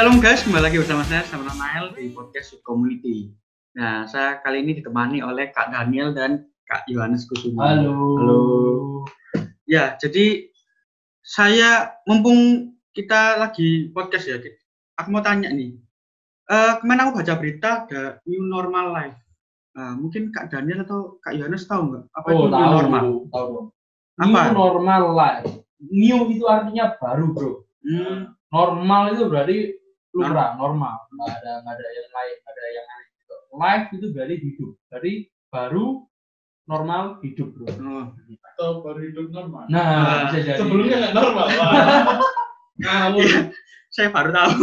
Shalom guys, kembali lagi bersama saya sama Nael di podcast Community. Nah, saya kali ini ditemani oleh Kak Daniel dan Kak Yohanes Kusuma. Halo. Halo. Ya, jadi saya mumpung kita lagi podcast ya, aku mau tanya nih. Uh, kemarin aku baca berita ada new normal life. Nah, mungkin Kak Daniel atau Kak Yohanes tahu nggak apa Oh, itu new tahu, normal? tahu. Apa? New normal life. New itu artinya baru, bro. Hmm, Normal itu berarti lumrah, normal. Nggak ada, nggak ada yang lain, nggak ada yang aneh. Gitu. Life itu berarti hidup. Berarti baru normal hidup, bro. oh, atau baru hidup normal. Nah, Nah, bisa jadi. Sebelumnya nggak normal. Ngawur. saya baru tahu.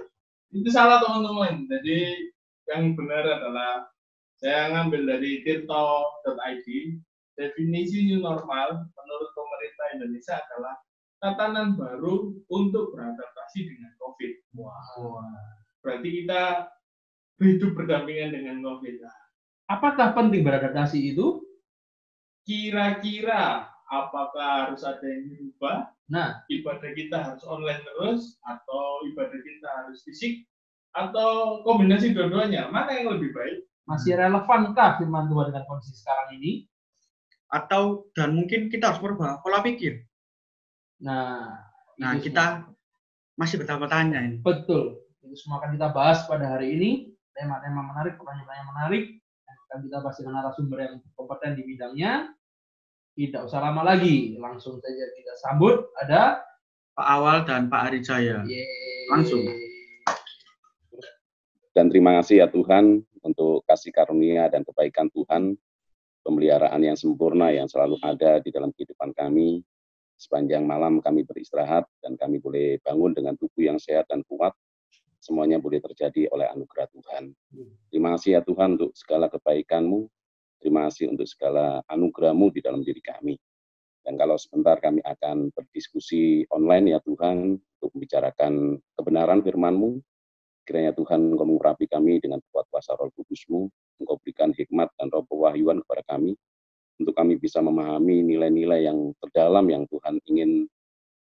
Itu salah teman-teman. Jadi yang benar adalah saya ngambil dari tirto.id. Definisi new normal menurut pemerintah Indonesia adalah tatanan baru untuk beradaptasi dengan COVID. Wah. Berarti kita hidup berdampingan dengan COVID. Nah, Apakah penting beradaptasi itu? Kira-kira apakah harus ada yang dirubah? Nah, ibadah kita harus online terus atau ibadah kita harus fisik atau kombinasi dua-duanya mana yang lebih baik masih relevankah firman Tuhan dengan kondisi sekarang ini? Atau dan mungkin kita harus merubah pola pikir. Nah, Nah, kita masih bertanya-tanya ini. Betul. Itu semua akan kita bahas pada hari ini. Tema-tema menarik, pertanyaan-pertanyaan menarik. Yang akan kita bahas dengan narasumber yang kompeten di bidangnya. Tidak usah lama lagi. Langsung saja kita sambut. Ada... Pak Awal dan Pak Arijaya. Yeay. Langsung. Dan terima kasih ya Tuhan untuk kasih karunia dan kebaikan Tuhan, pemeliharaan yang sempurna yang selalu ada di dalam kehidupan kami. Sepanjang malam kami beristirahat dan kami boleh bangun dengan tubuh yang sehat dan kuat. Semuanya boleh terjadi oleh anugerah Tuhan. Terima kasih ya Tuhan untuk segala kebaikan-Mu. Terima kasih untuk segala anugerah-Mu di dalam diri kami. Dan kalau sebentar kami akan berdiskusi online ya Tuhan untuk membicarakan kebenaran firman-Mu, Kiranya Tuhan Engkau mengurapi kami dengan kuat kuasa roh kudus-Mu, Engkau berikan hikmat dan roh pewahyuan kepada kami, untuk kami bisa memahami nilai-nilai yang terdalam yang Tuhan ingin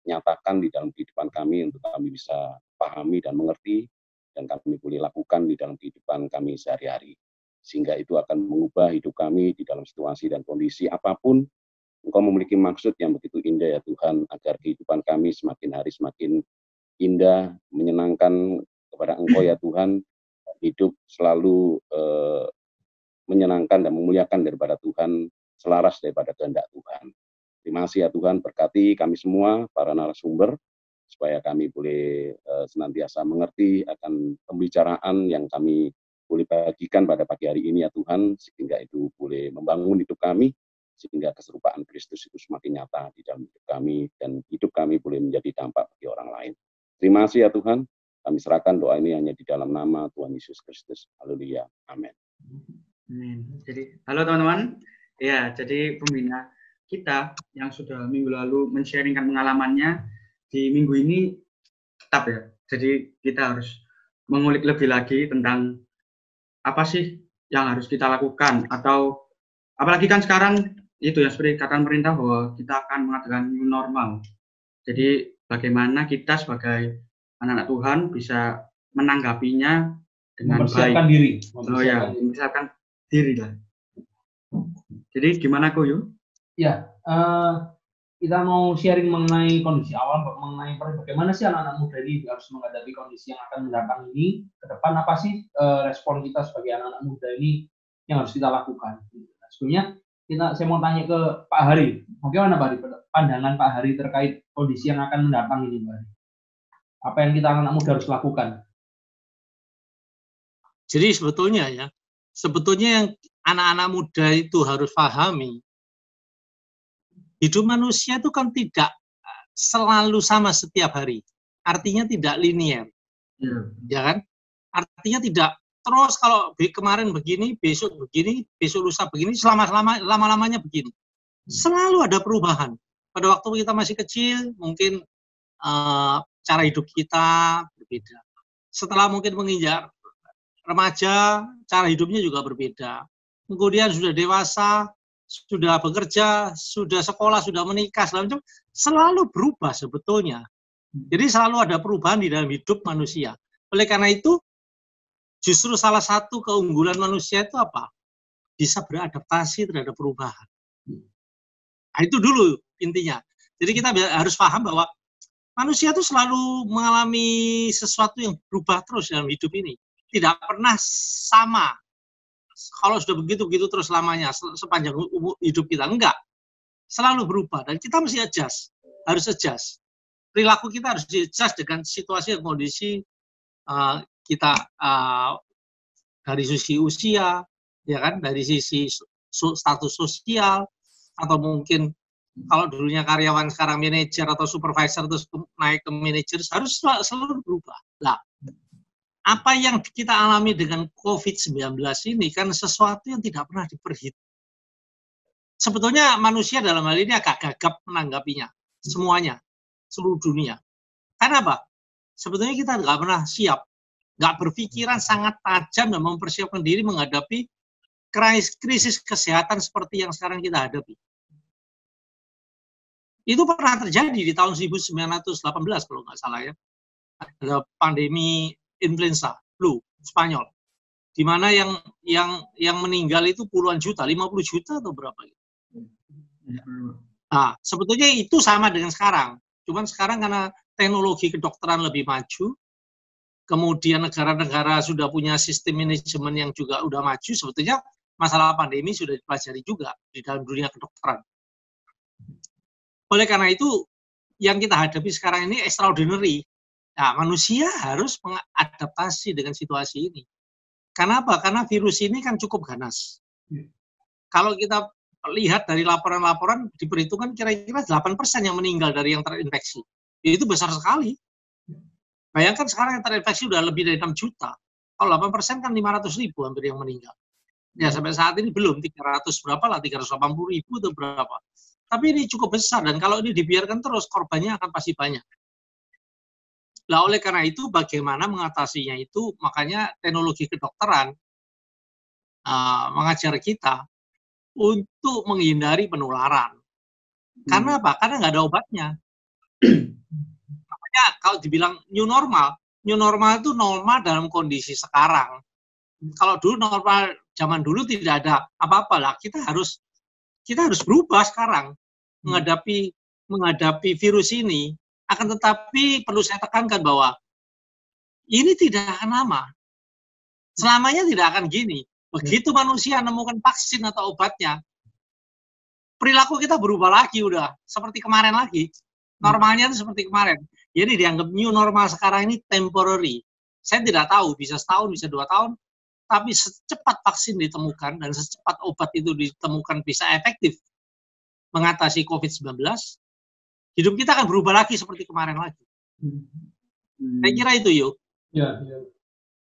nyatakan di dalam kehidupan kami, untuk kami bisa pahami dan mengerti, dan kami boleh lakukan di dalam kehidupan kami sehari-hari. Sehingga itu akan mengubah hidup kami di dalam situasi dan kondisi apa pun, Engkau memiliki maksud yang begitu indah ya Tuhan, agar kehidupan kami semakin hari semakin indah, menyenangkan kepada Engkau ya Tuhan, hidup selalu eh, menyenangkan dan memuliakan daripada Tuhan, selaras daripada kehendak Tuhan. Terima kasih ya Tuhan, berkati kami semua, para narasumber, supaya kami boleh eh, senantiasa mengerti akan pembicaraan yang kami boleh bagikan pada pagi hari ini ya Tuhan, sehingga itu boleh membangun hidup kami, sehingga keserupaan Kristus itu semakin nyata di dalam hidup kami, dan hidup kami boleh menjadi dampak bagi orang lain. Terima kasih ya Tuhan, kami serahkan doa ini hanya di dalam nama Tuhan Yesus Kristus. Haleluya. Amin. Amin. Jadi, halo teman-teman. Ya, jadi pembina kita yang sudah minggu lalu men-sharingkan pengalamannya di minggu ini tetap ya. Jadi kita harus mengulik lebih lagi tentang apa sih yang harus kita lakukan atau apalagi kan sekarang itu yang seperti kata pemerintah bahwa kita akan mengadakan new normal. Jadi bagaimana kita sebagai anak-anak Tuhan bisa menanggapinya dengan Mempersiapkan baik. diri. Oh ya, mempersiapkan diri lah. Jadi gimana Koyo? Ya, eh, kita mau sharing mengenai kondisi awal, mengenai bagaimana sih anak-anak muda ini harus menghadapi kondisi yang akan mendatang ini ke depan. Apa sih eh, respon kita sebagai anak-anak muda ini yang harus kita lakukan? Nah, sebelumnya kita, saya mau tanya ke Pak Hari, bagaimana Pak Hari pandangan Pak Hari terkait kondisi yang akan mendatang ini, Pak Hari? Apa yang kita anak-anak muda harus lakukan? Jadi sebetulnya ya, sebetulnya yang anak-anak muda itu harus pahami, hidup manusia itu kan tidak selalu sama setiap hari. Artinya tidak linier, Ya. ya kan? Artinya tidak terus kalau kemarin begini, besok begini, besok lusa begini, selama-lama lama-lamanya begini. Selalu ada perubahan. Pada waktu kita masih kecil, mungkin eh, cara hidup kita berbeda. Setelah mungkin menginjak remaja, cara hidupnya juga berbeda. Kemudian sudah dewasa, sudah bekerja, sudah sekolah, sudah menikah, macam, selalu berubah sebetulnya. Jadi selalu ada perubahan di dalam hidup manusia. Oleh karena itu, justru salah satu keunggulan manusia itu apa? Bisa beradaptasi terhadap perubahan. Nah, itu dulu intinya. Jadi kita harus paham bahwa manusia itu selalu mengalami sesuatu yang berubah terus dalam hidup ini. Tidak pernah sama. Kalau sudah begitu-begitu terus lamanya sepanjang hidup kita. Enggak. Selalu berubah. Dan kita mesti adjust. Harus adjust. Perilaku kita harus adjust dengan situasi dan kondisi uh, kita uh, dari sisi usia, ya kan, dari sisi status sosial, atau mungkin kalau dulunya karyawan sekarang manajer atau supervisor terus naik ke manajer harus selalu berubah. Lah, apa yang kita alami dengan COVID-19 ini kan sesuatu yang tidak pernah diperhitungkan. Sebetulnya manusia dalam hal ini agak gagap menanggapinya, semuanya, seluruh dunia. Karena apa? Sebetulnya kita nggak pernah siap, nggak berpikiran sangat tajam dan mempersiapkan diri menghadapi krisis kesehatan seperti yang sekarang kita hadapi. Itu pernah terjadi di tahun 1918 kalau nggak salah ya. Ada pandemi influenza, flu, Spanyol. Di mana yang yang yang meninggal itu puluhan juta, 50 juta atau berapa gitu. Nah, sebetulnya itu sama dengan sekarang. Cuman sekarang karena teknologi kedokteran lebih maju, kemudian negara-negara sudah punya sistem manajemen yang juga udah maju, sebetulnya masalah pandemi sudah dipelajari juga di dalam dunia kedokteran. Oleh karena itu, yang kita hadapi sekarang ini extraordinary. Nah, manusia harus mengadaptasi dengan situasi ini. Karena apa? Karena virus ini kan cukup ganas. Ya. Kalau kita lihat dari laporan-laporan, diperhitungkan kira-kira 8% yang meninggal dari yang terinfeksi. Itu besar sekali. Bayangkan sekarang yang terinfeksi sudah lebih dari 6 juta. Kalau 8% kan 500 ribu hampir yang meninggal. Ya, sampai saat ini belum 300 berapa lah, 380 ribu atau berapa. Tapi ini cukup besar dan kalau ini dibiarkan terus korbannya akan pasti banyak. Nah, oleh karena itu bagaimana mengatasinya itu makanya teknologi kedokteran uh, mengajar kita untuk menghindari penularan. Karena hmm. apa? Karena nggak ada obatnya. makanya kalau dibilang new normal, new normal itu normal dalam kondisi sekarang. Kalau dulu normal zaman dulu tidak ada apa-apa lah, kita harus kita harus berubah sekarang hmm. menghadapi menghadapi virus ini. Akan tetapi perlu saya tekankan bahwa ini tidak akan lama. Selamanya tidak akan gini. Begitu manusia menemukan vaksin atau obatnya, perilaku kita berubah lagi udah seperti kemarin lagi. Normalnya itu seperti kemarin. Jadi dianggap new normal sekarang ini temporary. Saya tidak tahu bisa setahun, bisa dua tahun, tapi secepat vaksin ditemukan dan secepat obat itu ditemukan bisa efektif mengatasi COVID-19, hidup kita akan berubah lagi seperti kemarin lagi. Hmm. Saya kira itu, yuk. Ya, ya.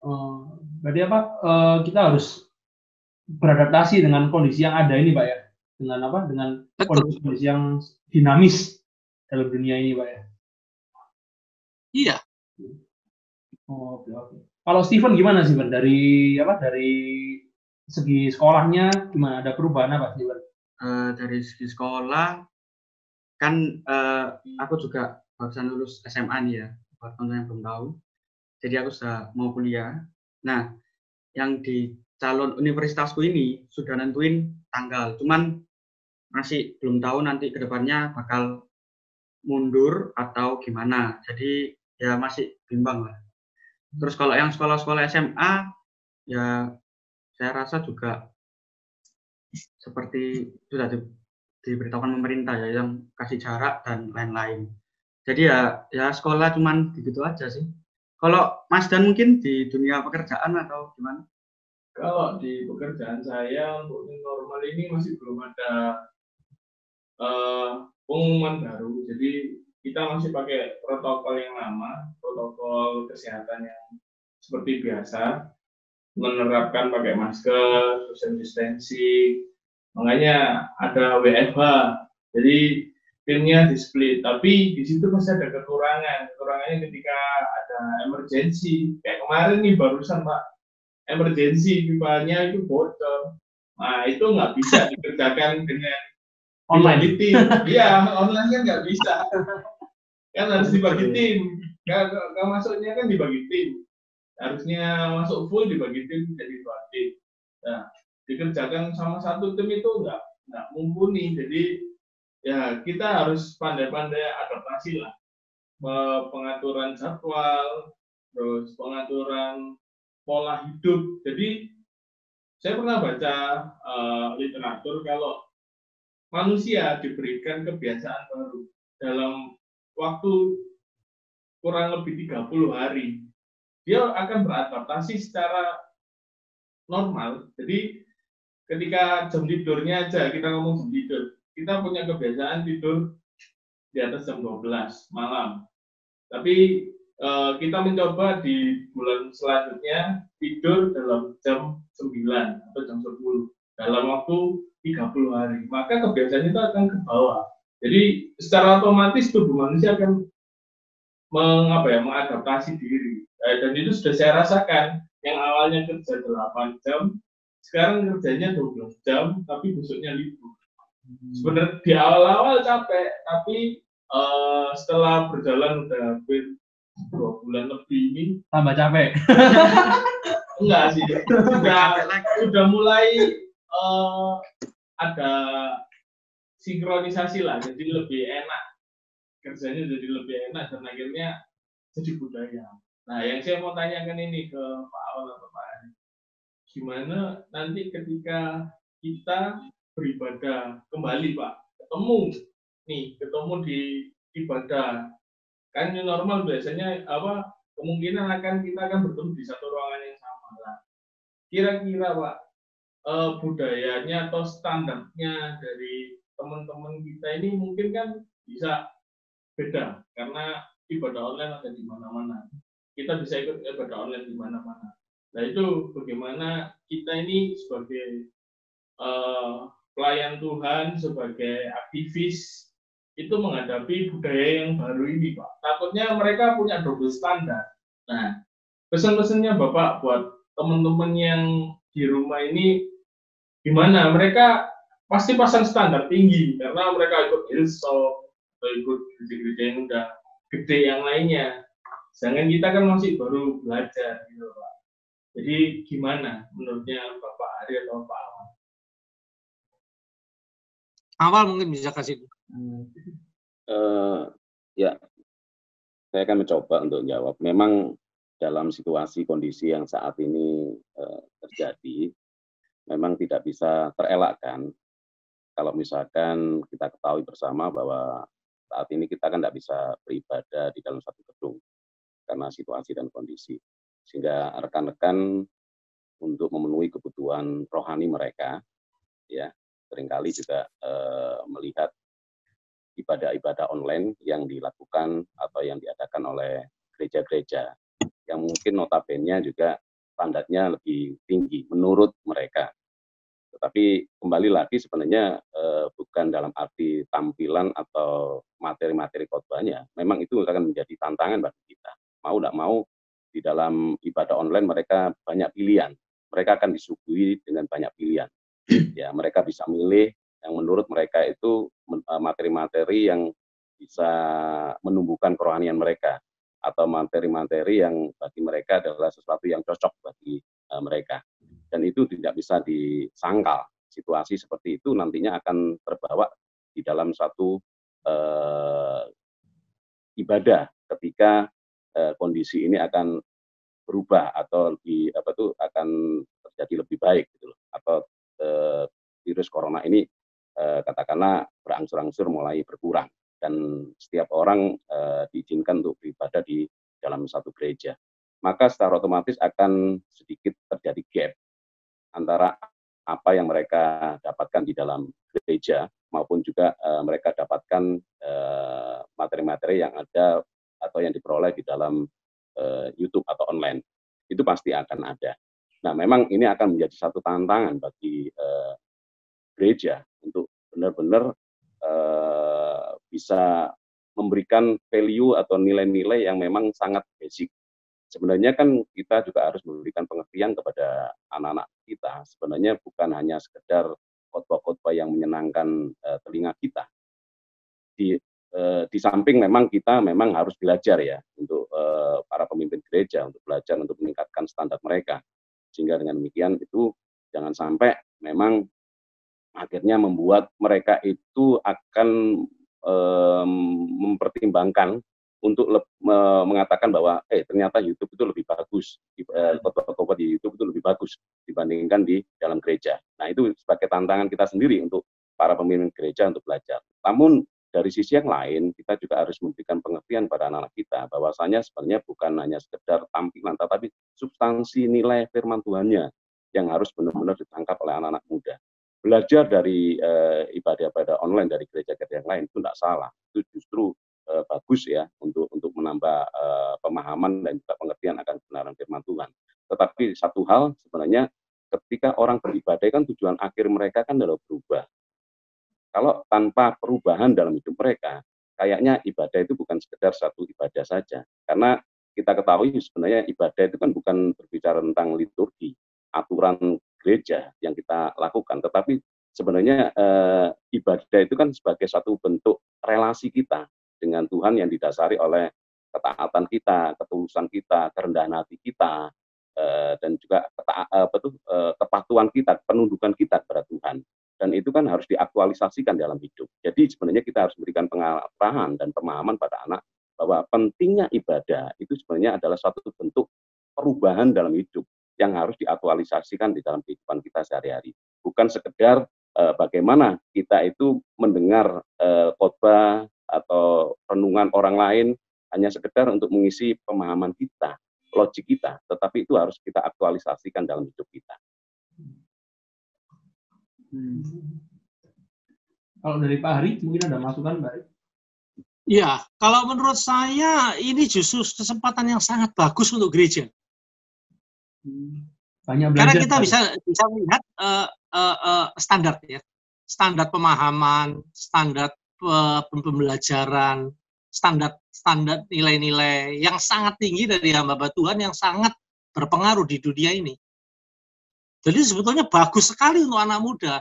Uh, berarti apa? Uh, kita harus beradaptasi dengan kondisi yang ada ini, Pak ya. Dengan apa? Dengan kondisi-kondisi yang dinamis dalam dunia ini, Pak ya. Iya. Oh, oke, oke. Kalau Steven gimana sih, Bang? Dari apa? Dari segi sekolahnya gimana? Ada perubahan apa, Steven? Uh, dari segi sekolah kan uh, aku juga barusan lulus SMA nih ya, buat teman yang belum tahu. Jadi aku sudah mau kuliah. Nah, yang di calon universitasku ini sudah nentuin tanggal, cuman masih belum tahu nanti ke depannya bakal mundur atau gimana. Jadi ya masih bimbang lah. Terus kalau yang sekolah-sekolah SMA, ya saya rasa juga seperti sudah diberitahukan pemerintah ya yang kasih jarak dan lain-lain. Jadi ya ya sekolah cuman begitu aja sih. Kalau Mas Dan mungkin di dunia pekerjaan atau gimana? Kalau di pekerjaan saya untuk normal ini masih belum ada uh, pengumuman baru. Jadi kita masih pakai protokol yang lama, protokol kesehatan yang seperti biasa, menerapkan pakai masker, social distancing, makanya ada WFH. Jadi timnya di split, tapi di situ masih ada kekurangan. Kekurangannya ketika ada emergensi, kayak kemarin nih barusan Pak, emergensi pipanya itu bocor. Nah itu nggak bisa dikerjakan dengan online. Iya, online kan nggak bisa. kan harus dibagi tim kalau masuknya kan dibagi tim harusnya masuk full dibagi tim jadi dua tim nah dikerjakan sama satu tim itu enggak enggak mumpuni jadi ya kita harus pandai-pandai adaptasi lah pengaturan jadwal terus pengaturan pola hidup jadi saya pernah baca uh, literatur kalau manusia diberikan kebiasaan baru dalam waktu kurang lebih 30 hari. Dia akan beradaptasi secara normal. Jadi ketika jam tidurnya aja kita ngomong jam tidur, kita punya kebiasaan tidur di atas jam 12 malam. Tapi Eh, kita mencoba di bulan selanjutnya tidur dalam jam 9 atau jam 10 dalam waktu 30 hari. Maka kebiasaan itu akan ke bawah. Jadi secara otomatis tubuh manusia akan mengapa ya, mengadaptasi diri. Eh, dan itu sudah saya rasakan. Yang awalnya kerja 8 jam, sekarang kerjanya 12 jam, tapi besoknya libur. Hmm. Sebenarnya di awal-awal capek, tapi uh, setelah berjalan udah hampir dua bulan lebih ini tambah capek. Enggak sih. Sudah sudah mulai uh, ada sinkronisasi lah jadi lebih enak. Kerjanya jadi lebih enak dan akhirnya jadi budaya. Nah yang saya mau tanyakan ini ke Pak Awal atau Pak Ari gimana nanti ketika kita beribadah kembali Pak ketemu nih ketemu di ibadah. Kan new normal biasanya apa kemungkinan akan kita akan bertemu di satu ruangan yang sama lah. Kira-kira pak eh, budayanya atau standarnya dari teman-teman kita ini mungkin kan bisa beda karena ibadah online ada di mana-mana. Kita bisa ikut ibadah online di mana-mana nah itu bagaimana kita ini sebagai uh, pelayan Tuhan sebagai aktivis itu menghadapi budaya yang baru ini, Pak. Takutnya mereka punya double standar. Nah, pesan-pesannya Bapak buat teman-teman yang di rumah ini gimana? Mereka pasti pasang standar tinggi karena mereka ikut Hillsong atau ikut gereja-gereja yang udah gede yang lainnya. Sedangkan kita kan masih baru belajar gitu, Pak. Jadi gimana menurutnya Bapak Ari atau Pak Awal? Awal mungkin bisa kasih Uh, ya, saya akan mencoba untuk jawab. Memang dalam situasi kondisi yang saat ini uh, terjadi, memang tidak bisa terelakkan kalau misalkan kita ketahui bersama bahwa saat ini kita kan tidak bisa beribadah di dalam satu gedung karena situasi dan kondisi. Sehingga rekan-rekan untuk memenuhi kebutuhan rohani mereka, ya sering kali juga uh, melihat ibadah-ibadah online yang dilakukan atau yang diadakan oleh gereja-gereja yang mungkin notabene juga standarnya lebih tinggi menurut mereka. Tetapi kembali lagi sebenarnya eh, bukan dalam arti tampilan atau materi-materi khotbahnya. Memang itu akan menjadi tantangan bagi kita. Mau tidak mau di dalam ibadah online mereka banyak pilihan. Mereka akan disuguhi dengan banyak pilihan. Ya, mereka bisa milih yang menurut mereka itu eh, materi-materi yang bisa menumbuhkan kerohanian mereka atau materi-materi yang bagi mereka adalah sesuatu yang cocok bagi uh, mereka dan itu tidak bisa disangkal situasi seperti itu nantinya akan terbawa di dalam satu uh, ibadah ketika uh, kondisi ini akan berubah atau lebih apa tuh akan terjadi lebih baik gitu loh atau uh, virus corona ini eh, katakanlah berangsur-angsur mulai berkurang dan setiap orang eh, diizinkan untuk beribadah di dalam satu gereja. Maka secara otomatis akan sedikit terjadi gap antara apa yang mereka dapatkan di dalam gereja maupun juga uh, mereka dapatkan materi-materi yang ada atau yang diperoleh di dalam uh, YouTube atau online itu pasti akan ada. Nah, memang ini akan menjadi satu tantangan bagi uh, gereja untuk benar-benar uh, bisa memberikan value atau nilai-nilai yang memang sangat basic. Sebenarnya kan kita juga harus memberikan pengertian kepada anak-anak kita. Sebenarnya bukan hanya sekedar khotbah-khotbah yang menyenangkan uh, telinga kita. Di eh, di samping memang kita memang harus belajar ya untuk eh, para pemimpin gereja untuk belajar untuk meningkatkan standar mereka sehingga dengan demikian itu jangan sampai memang akhirnya membuat mereka itu akan eh, mempertimbangkan untuk le, me, mengatakan bahwa eh ternyata YouTube itu lebih bagus, eh, khotbah di YouTube itu lebih bagus dibandingkan di dalam gereja. Nah itu sebagai tantangan kita sendiri untuk para pemimpin gereja untuk belajar. Namun dari sisi yang lain kita juga harus memberikan pengertian pada anak-anak kita bahwasanya sebenarnya bukan hanya sekedar tampilan tetapi substansi nilai firman Tuhannya yang harus benar-benar ditangkap oleh anak-anak muda. Belajar dari uh, ibadah-ibadah online dari gereja-gereja yang lain itu tidak salah. Itu justru uh, bagus ya untuk untuk menambah uh, pemahaman dan juga pengertian akan kebenaran firman Tuhan. Tetapi satu hal sebenarnya ketika orang beribadah kan tujuan akhir mereka kan adalah berubah. Kalau tanpa perubahan dalam hidup mereka, kayaknya ibadah itu bukan sekedar satu ibadah saja. Karena kita ketahui sebenarnya ibadah itu kan bukan berbicara tentang liturgi, aturan gereja yang kita lakukan, tetapi sebenarnya eh, ibadah itu kan sebagai satu bentuk relasi kita dengan Tuhan yang didasari oleh ketaatan kita, ketulusan kita, kerendahan hati kita, eh, dan juga keta, tuh, eh, kepatuhan kita, penundukan kita kepada Tuhan. Dan itu kan harus diaktualisasikan dalam hidup. Jadi sebenarnya kita harus memberikan pengarahan dan pemahaman pada anak bahwa pentingnya ibadah itu sebenarnya adalah suatu bentuk perubahan dalam hidup yang harus diaktualisasikan di dalam kehidupan kita sehari-hari. Bukan sekedar uh, bagaimana kita itu mendengar uh, khotbah atau renungan orang lain hanya sekedar untuk mengisi pemahaman kita, logik kita, tetapi itu harus kita aktualisasikan dalam hidup kita. Hmm. Kalau dari Pak Hari, mungkin ada masukan, Pak Hari? Ya, kalau menurut saya ini justru kesempatan yang sangat bagus untuk gereja. Hmm. Banyak belajar. Karena kita bisa bisa melihat uh, uh, uh, standar ya, standar pemahaman, standar pembelajaran, standar standar nilai-nilai yang sangat tinggi dari hamba Tuhan yang sangat berpengaruh di dunia ini. Jadi sebetulnya bagus sekali untuk anak muda.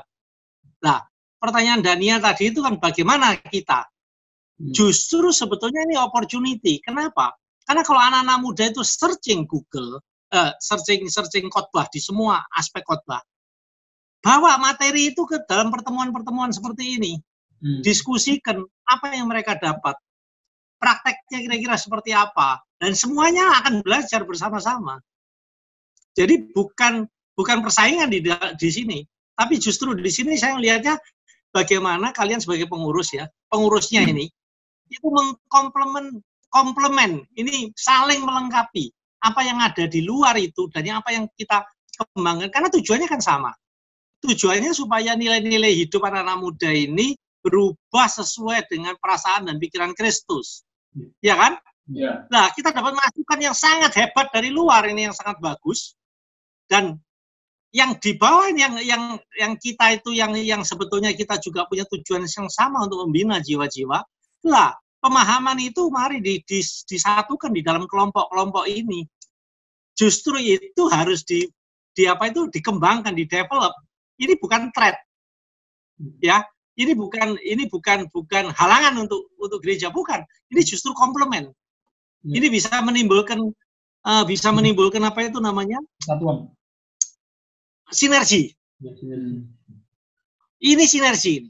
Nah, pertanyaan Daniel tadi itu kan bagaimana kita? Hmm. Justru sebetulnya ini opportunity. Kenapa? Karena kalau anak-anak muda itu searching Google, uh, searching searching khotbah di semua aspek khotbah, bawa materi itu ke dalam pertemuan-pertemuan seperti ini hmm. diskusikan apa yang mereka dapat, prakteknya kira-kira seperti apa, dan semuanya akan belajar bersama-sama. Jadi bukan bukan persaingan di di sini, tapi justru di sini saya melihatnya bagaimana kalian sebagai pengurus ya, pengurusnya hmm. ini itu mengkomplement komplement ini saling melengkapi apa yang ada di luar itu dan yang apa yang kita kembangkan karena tujuannya kan sama tujuannya supaya nilai-nilai hidup anak-anak muda ini berubah sesuai dengan perasaan dan pikiran Kristus. Ya kan? Ya. Nah, kita dapat masukan yang sangat hebat dari luar ini yang sangat bagus dan yang di bawah yang yang yang kita itu yang yang sebetulnya kita juga punya tujuan yang sama untuk membina jiwa-jiwa. Lah, pemahaman itu mari di, di, disatukan di dalam kelompok-kelompok ini. Justru itu harus di di apa itu dikembangkan, di develop. Ini bukan threat. Ya, ini bukan ini bukan bukan halangan untuk untuk gereja bukan ini justru komplement ya. ini bisa menimbulkan uh, bisa menimbulkan apa itu namanya satuan sinergi ya, ini sinergi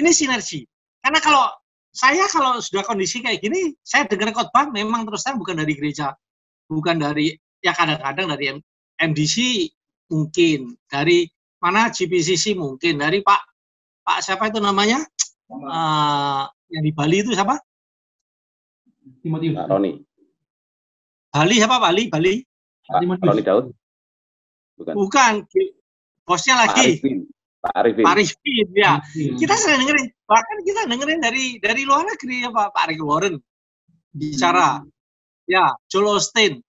ini sinergi karena kalau saya kalau sudah kondisi kayak gini saya dengar khotbah memang terus terang bukan dari gereja bukan dari ya kadang-kadang dari MDC mungkin dari mana GPCC mungkin dari Pak Pak siapa itu namanya? Uh, yang di Bali itu siapa? Timotius. Pak Roni. Bali siapa Bali? Bali? Pak Roni Daud. Bukan. Bukan. Bosnya lagi. Pak Arifin. Pak Arifin, ya. Hmm. Kita sering dengerin. Bahkan kita dengerin dari dari luar negeri ya Pak, Pak Rick Warren bicara. Hmm. Ya, Joel Austin.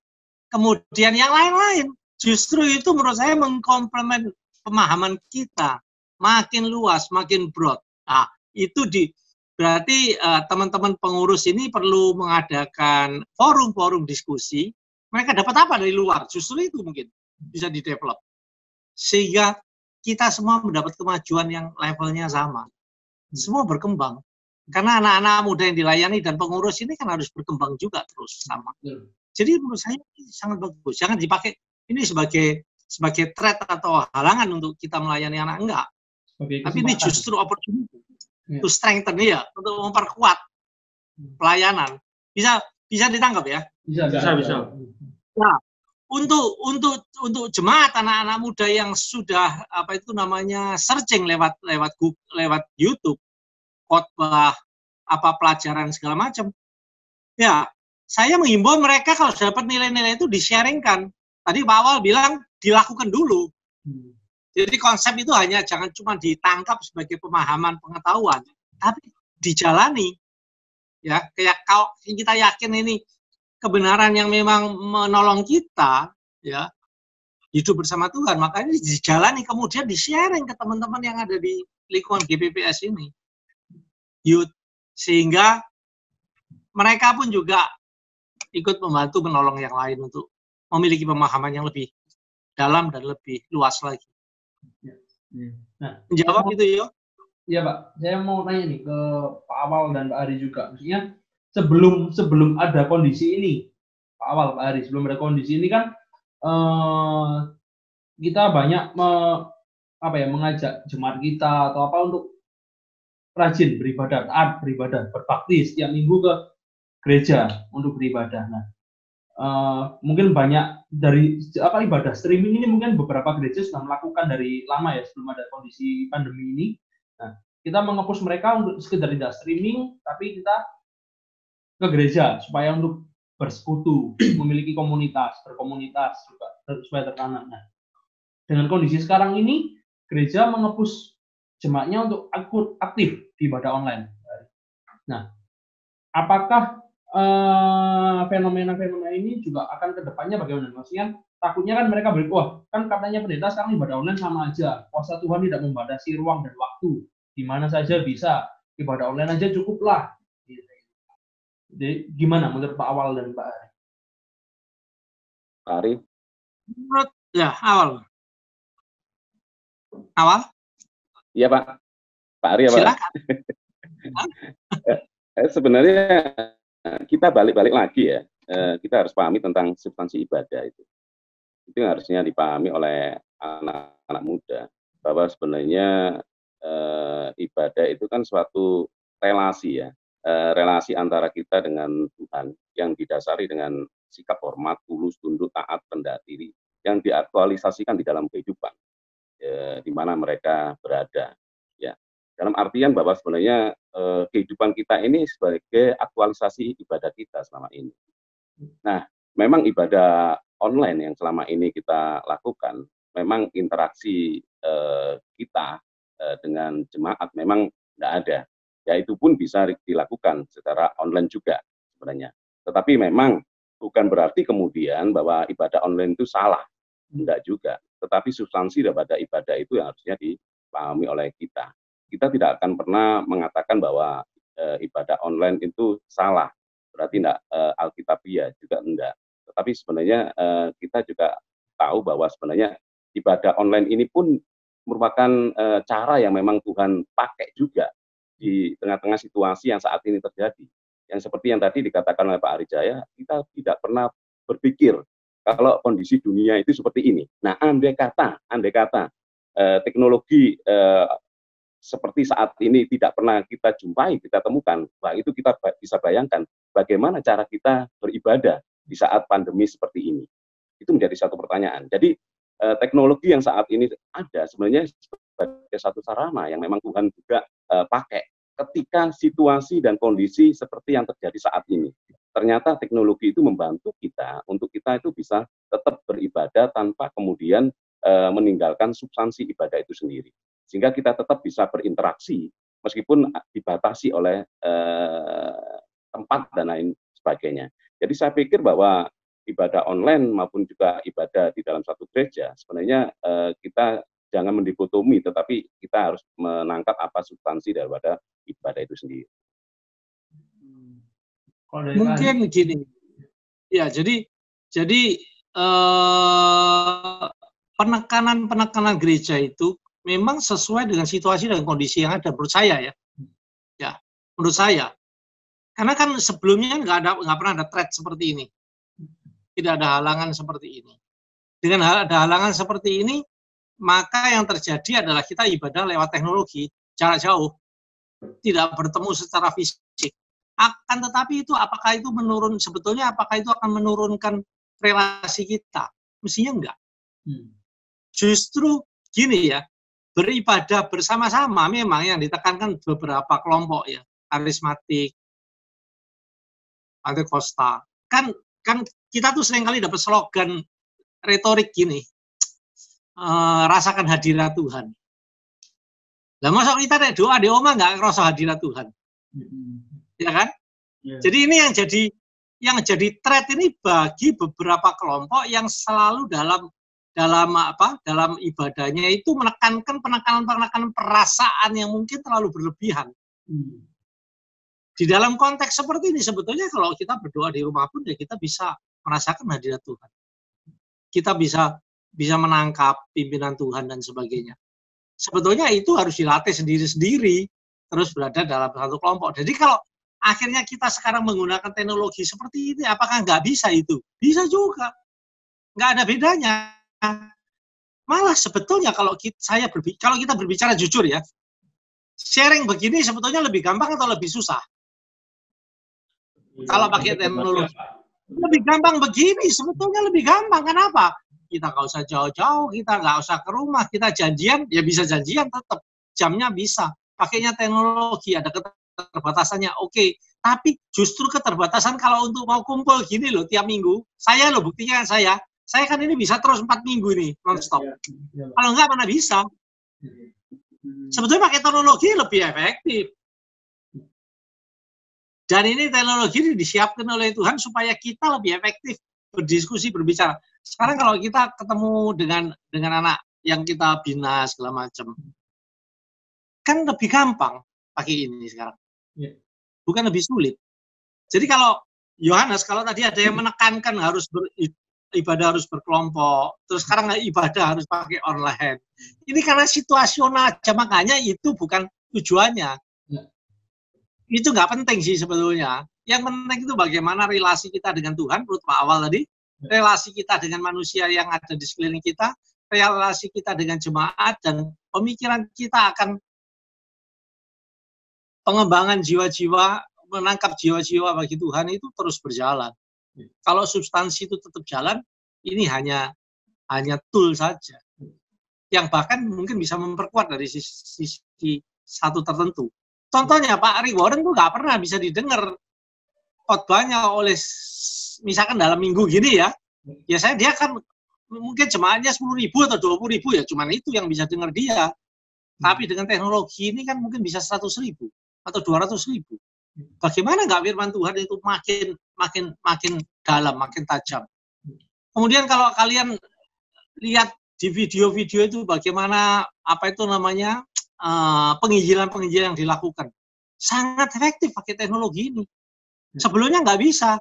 Kemudian yang lain-lain. Justru itu menurut saya mengkomplement pemahaman kita makin luas, makin broad. Nah, itu di berarti teman eh, teman-teman pengurus ini perlu mengadakan forum-forum diskusi. Mereka dapat apa dari luar? Justru itu mungkin bisa di-develop. Sehingga kita semua mendapat kemajuan yang levelnya sama. Semua berkembang. Karena anak-anak muda yang dilayani dan pengurus ini kan harus berkembang juga terus sama. Jadi menurut saya ini sangat bagus. Jangan dipakai ini sebagai sebagai threat atau halangan untuk kita melayani anak enggak. Sebagai Tapi ini justru opportunity Ya. to strengthen ya, untuk memperkuat pelayanan. Bisa bisa ditangkap ya. bisa Bisa, bisa. Untuk untuk untuk jemaat anak-anak muda yang sudah apa itu namanya searching lewat lewat Google, lewat YouTube khotbah apa pelajaran segala macam. Ya, saya menghimbau mereka kalau dapat nilai-nilai itu di-sharingkan. Tadi Pak Awal bilang dilakukan dulu. Hmm. Jadi konsep itu hanya jangan cuma ditangkap sebagai pemahaman pengetahuan, tapi dijalani. Ya, kayak kalau kita yakin ini kebenaran yang memang menolong kita, ya hidup bersama Tuhan, makanya dijalani kemudian di-sharing ke teman-teman yang ada di lingkungan GPPS ini. Youth sehingga mereka pun juga ikut membantu menolong yang lain untuk memiliki pemahaman yang lebih dalam dan lebih luas lagi. Iya. Menjawab itu yo. Iya Pak, saya mau tanya nih ke Pak Awal dan Pak Ari juga. Maksudnya sebelum sebelum ada kondisi ini, Pak Awal, Pak Ari, sebelum ada kondisi ini kan eh, kita banyak me- apa ya mengajak jemaat kita atau apa untuk rajin beribadah, taat beribadah, berbakti setiap minggu ke gereja untuk beribadah. Nah, eh, mungkin banyak dari apa ibadah streaming ini mungkin beberapa gereja sudah melakukan dari lama ya sebelum ada kondisi pandemi ini. Nah, kita mengepus mereka untuk sekedar tidak streaming, tapi kita ke gereja supaya untuk bersekutu, memiliki komunitas, berkomunitas juga supaya tertanam. Nah, dengan kondisi sekarang ini, gereja mengepus jemaatnya untuk akut aktif di ibadah online. Nah, apakah eh, fenomena-fenomena ini juga akan ke depannya bagaimana? Maksudnya takutnya kan mereka beri, wah kan katanya pendeta sekarang ibadah online sama aja. Kuasa Tuhan tidak membatasi ruang dan waktu. Di mana saja bisa. Ibadah online aja cukuplah. Jadi gimana menurut Pak Awal dan Pak Ari? Pak Ari, Menurut ya awal. Awal, iya Pak. Pak Ari ya Pak. silakan. Eh, sebenarnya kita balik-balik lagi ya. Eh, kita harus pahami tentang substansi ibadah itu. Itu yang harusnya dipahami oleh anak-anak muda bahwa sebenarnya eh, ibadah itu kan suatu relasi ya, relasi antara kita dengan Tuhan yang didasari dengan sikap hormat, tulus, tunduk, taat, rendah diri yang diaktualisasikan di dalam kehidupan eh, di mana mereka berada. Ya, dalam artian bahwa sebenarnya eh, kehidupan kita ini sebagai aktualisasi ibadah kita selama ini. Nah, memang ibadah online yang selama ini kita lakukan, memang interaksi eh, kita eh, dengan jemaat memang tidak ada. Ya itu pun bisa dilakukan secara online juga sebenarnya. Tetapi memang bukan berarti kemudian bahwa ibadah online itu salah. Enggak juga. Tetapi substansi daripada ibadah itu yang harusnya dipahami oleh kita. Kita tidak akan pernah mengatakan bahwa eh, ibadah online itu salah. Berarti enggak eh, alkitabiah juga enggak. Tetapi sebenarnya eh, kita juga tahu bahwa sebenarnya ibadah online ini pun merupakan eh, cara yang memang Tuhan pakai juga di tengah-tengah situasi yang saat ini terjadi. Yang seperti yang tadi dikatakan oleh Pak Arijaya, kita tidak pernah berpikir kalau kondisi dunia itu seperti ini. Nah, andai kata, andai kata eh, teknologi eh, seperti saat ini tidak pernah kita jumpai, kita temukan, wah itu kita bisa bayangkan bagaimana cara kita beribadah di saat pandemi seperti ini. Itu menjadi satu pertanyaan. Jadi eh, teknologi yang saat ini ada sebenarnya sebagai satu sarana yang memang Tuhan juga eh, pakai ketika situasi dan kondisi seperti yang terjadi saat ini. Ternyata teknologi itu membantu kita untuk kita itu bisa tetap beribadah tanpa kemudian eh, meninggalkan substansi ibadah itu sendiri. Sehingga kita tetap bisa berinteraksi meskipun dibatasi oleh eh, tempat dan lain sebagainya. Jadi saya pikir bahwa ibadah online maupun juga ibadah di dalam satu gereja sebenarnya eh, kita jangan mendikotomi, tetapi kita harus menangkap apa substansi daripada ibadah itu sendiri. Mungkin gini. Ya, jadi jadi eh, penekanan-penekanan gereja itu memang sesuai dengan situasi dan kondisi yang ada menurut saya ya. Ya. menurut saya. Karena kan sebelumnya nggak ada nggak pernah ada threat seperti ini, tidak ada halangan seperti ini. Dengan ada halangan seperti ini, maka yang terjadi adalah kita ibadah lewat teknologi jarak jauh, tidak bertemu secara fisik. Akan tetapi itu apakah itu menurun sebetulnya apakah itu akan menurunkan relasi kita? Mestinya enggak. Hmm. Justru gini ya, beribadah bersama-sama memang yang ditekankan beberapa kelompok ya, karismatik, Costa. Kan kan kita tuh sering kali dapat slogan retorik gini, e, rasakan hadirat Tuhan. Lah masa kita ada doa di oma nggak ngerasa hadirat Tuhan, hmm. ya kan? Yeah. Jadi ini yang jadi yang jadi threat ini bagi beberapa kelompok yang selalu dalam dalam apa dalam ibadahnya itu menekankan penekanan-penekanan perasaan yang mungkin terlalu berlebihan. Hmm. Di dalam konteks seperti ini sebetulnya kalau kita berdoa di rumah pun ya kita bisa merasakan hadirat Tuhan. Kita bisa bisa menangkap pimpinan Tuhan dan sebagainya. Sebetulnya itu harus dilatih sendiri-sendiri terus berada dalam satu kelompok. Jadi kalau akhirnya kita sekarang menggunakan teknologi seperti ini, apakah nggak bisa itu? Bisa juga. Nggak ada bedanya Malah sebetulnya kalau kita, saya berbi kalau kita berbicara jujur ya, sharing begini sebetulnya lebih gampang atau lebih susah? Ya, kalau pakai teknologi. Lebih gampang begini, sebetulnya lebih gampang. Kenapa? Kita nggak usah jauh-jauh, kita nggak usah ke rumah, kita janjian, ya bisa janjian tetap. Jamnya bisa. Pakainya teknologi, ada keterbatasannya, oke. Okay. Tapi justru keterbatasan kalau untuk mau kumpul gini loh tiap minggu, saya loh buktinya saya, saya kan ini bisa terus empat minggu ini nonstop. Ya, ya, ya. Kalau enggak mana bisa. Sebetulnya pakai teknologi lebih efektif. Dan ini teknologi ini disiapkan oleh Tuhan supaya kita lebih efektif berdiskusi, berbicara. Sekarang kalau kita ketemu dengan dengan anak yang kita bina segala macam, kan lebih gampang pakai ini sekarang. Bukan lebih sulit. Jadi kalau Yohanes, kalau tadi ada yang menekankan harus ber, ibadah harus berkelompok, terus sekarang ibadah harus pakai online. Ini karena situasional aja, makanya itu bukan tujuannya. Ya. Itu nggak penting sih sebetulnya. Yang penting itu bagaimana relasi kita dengan Tuhan, menurut Pak Awal tadi, relasi kita dengan manusia yang ada di sekeliling kita, relasi kita dengan jemaat, dan pemikiran kita akan pengembangan jiwa-jiwa, menangkap jiwa-jiwa bagi Tuhan itu terus berjalan. Kalau substansi itu tetap jalan, ini hanya hanya tool saja. Yang bahkan mungkin bisa memperkuat dari sisi, sisi satu tertentu. Contohnya Pak Ari Warren tuh nggak pernah bisa didengar khotbahnya oleh misalkan dalam minggu gini ya. Ya saya dia kan mungkin jemaahnya sepuluh ribu atau dua puluh ribu ya, cuman itu yang bisa dengar dia. Tapi dengan teknologi ini kan mungkin bisa seratus ribu atau dua ratus ribu. Bagaimana nggak firman Tuhan itu makin makin makin dalam, makin tajam. Kemudian kalau kalian lihat di video-video itu bagaimana apa itu namanya uh, penginjilan-penginjilan yang dilakukan, sangat efektif pakai teknologi ini. Sebelumnya nggak bisa.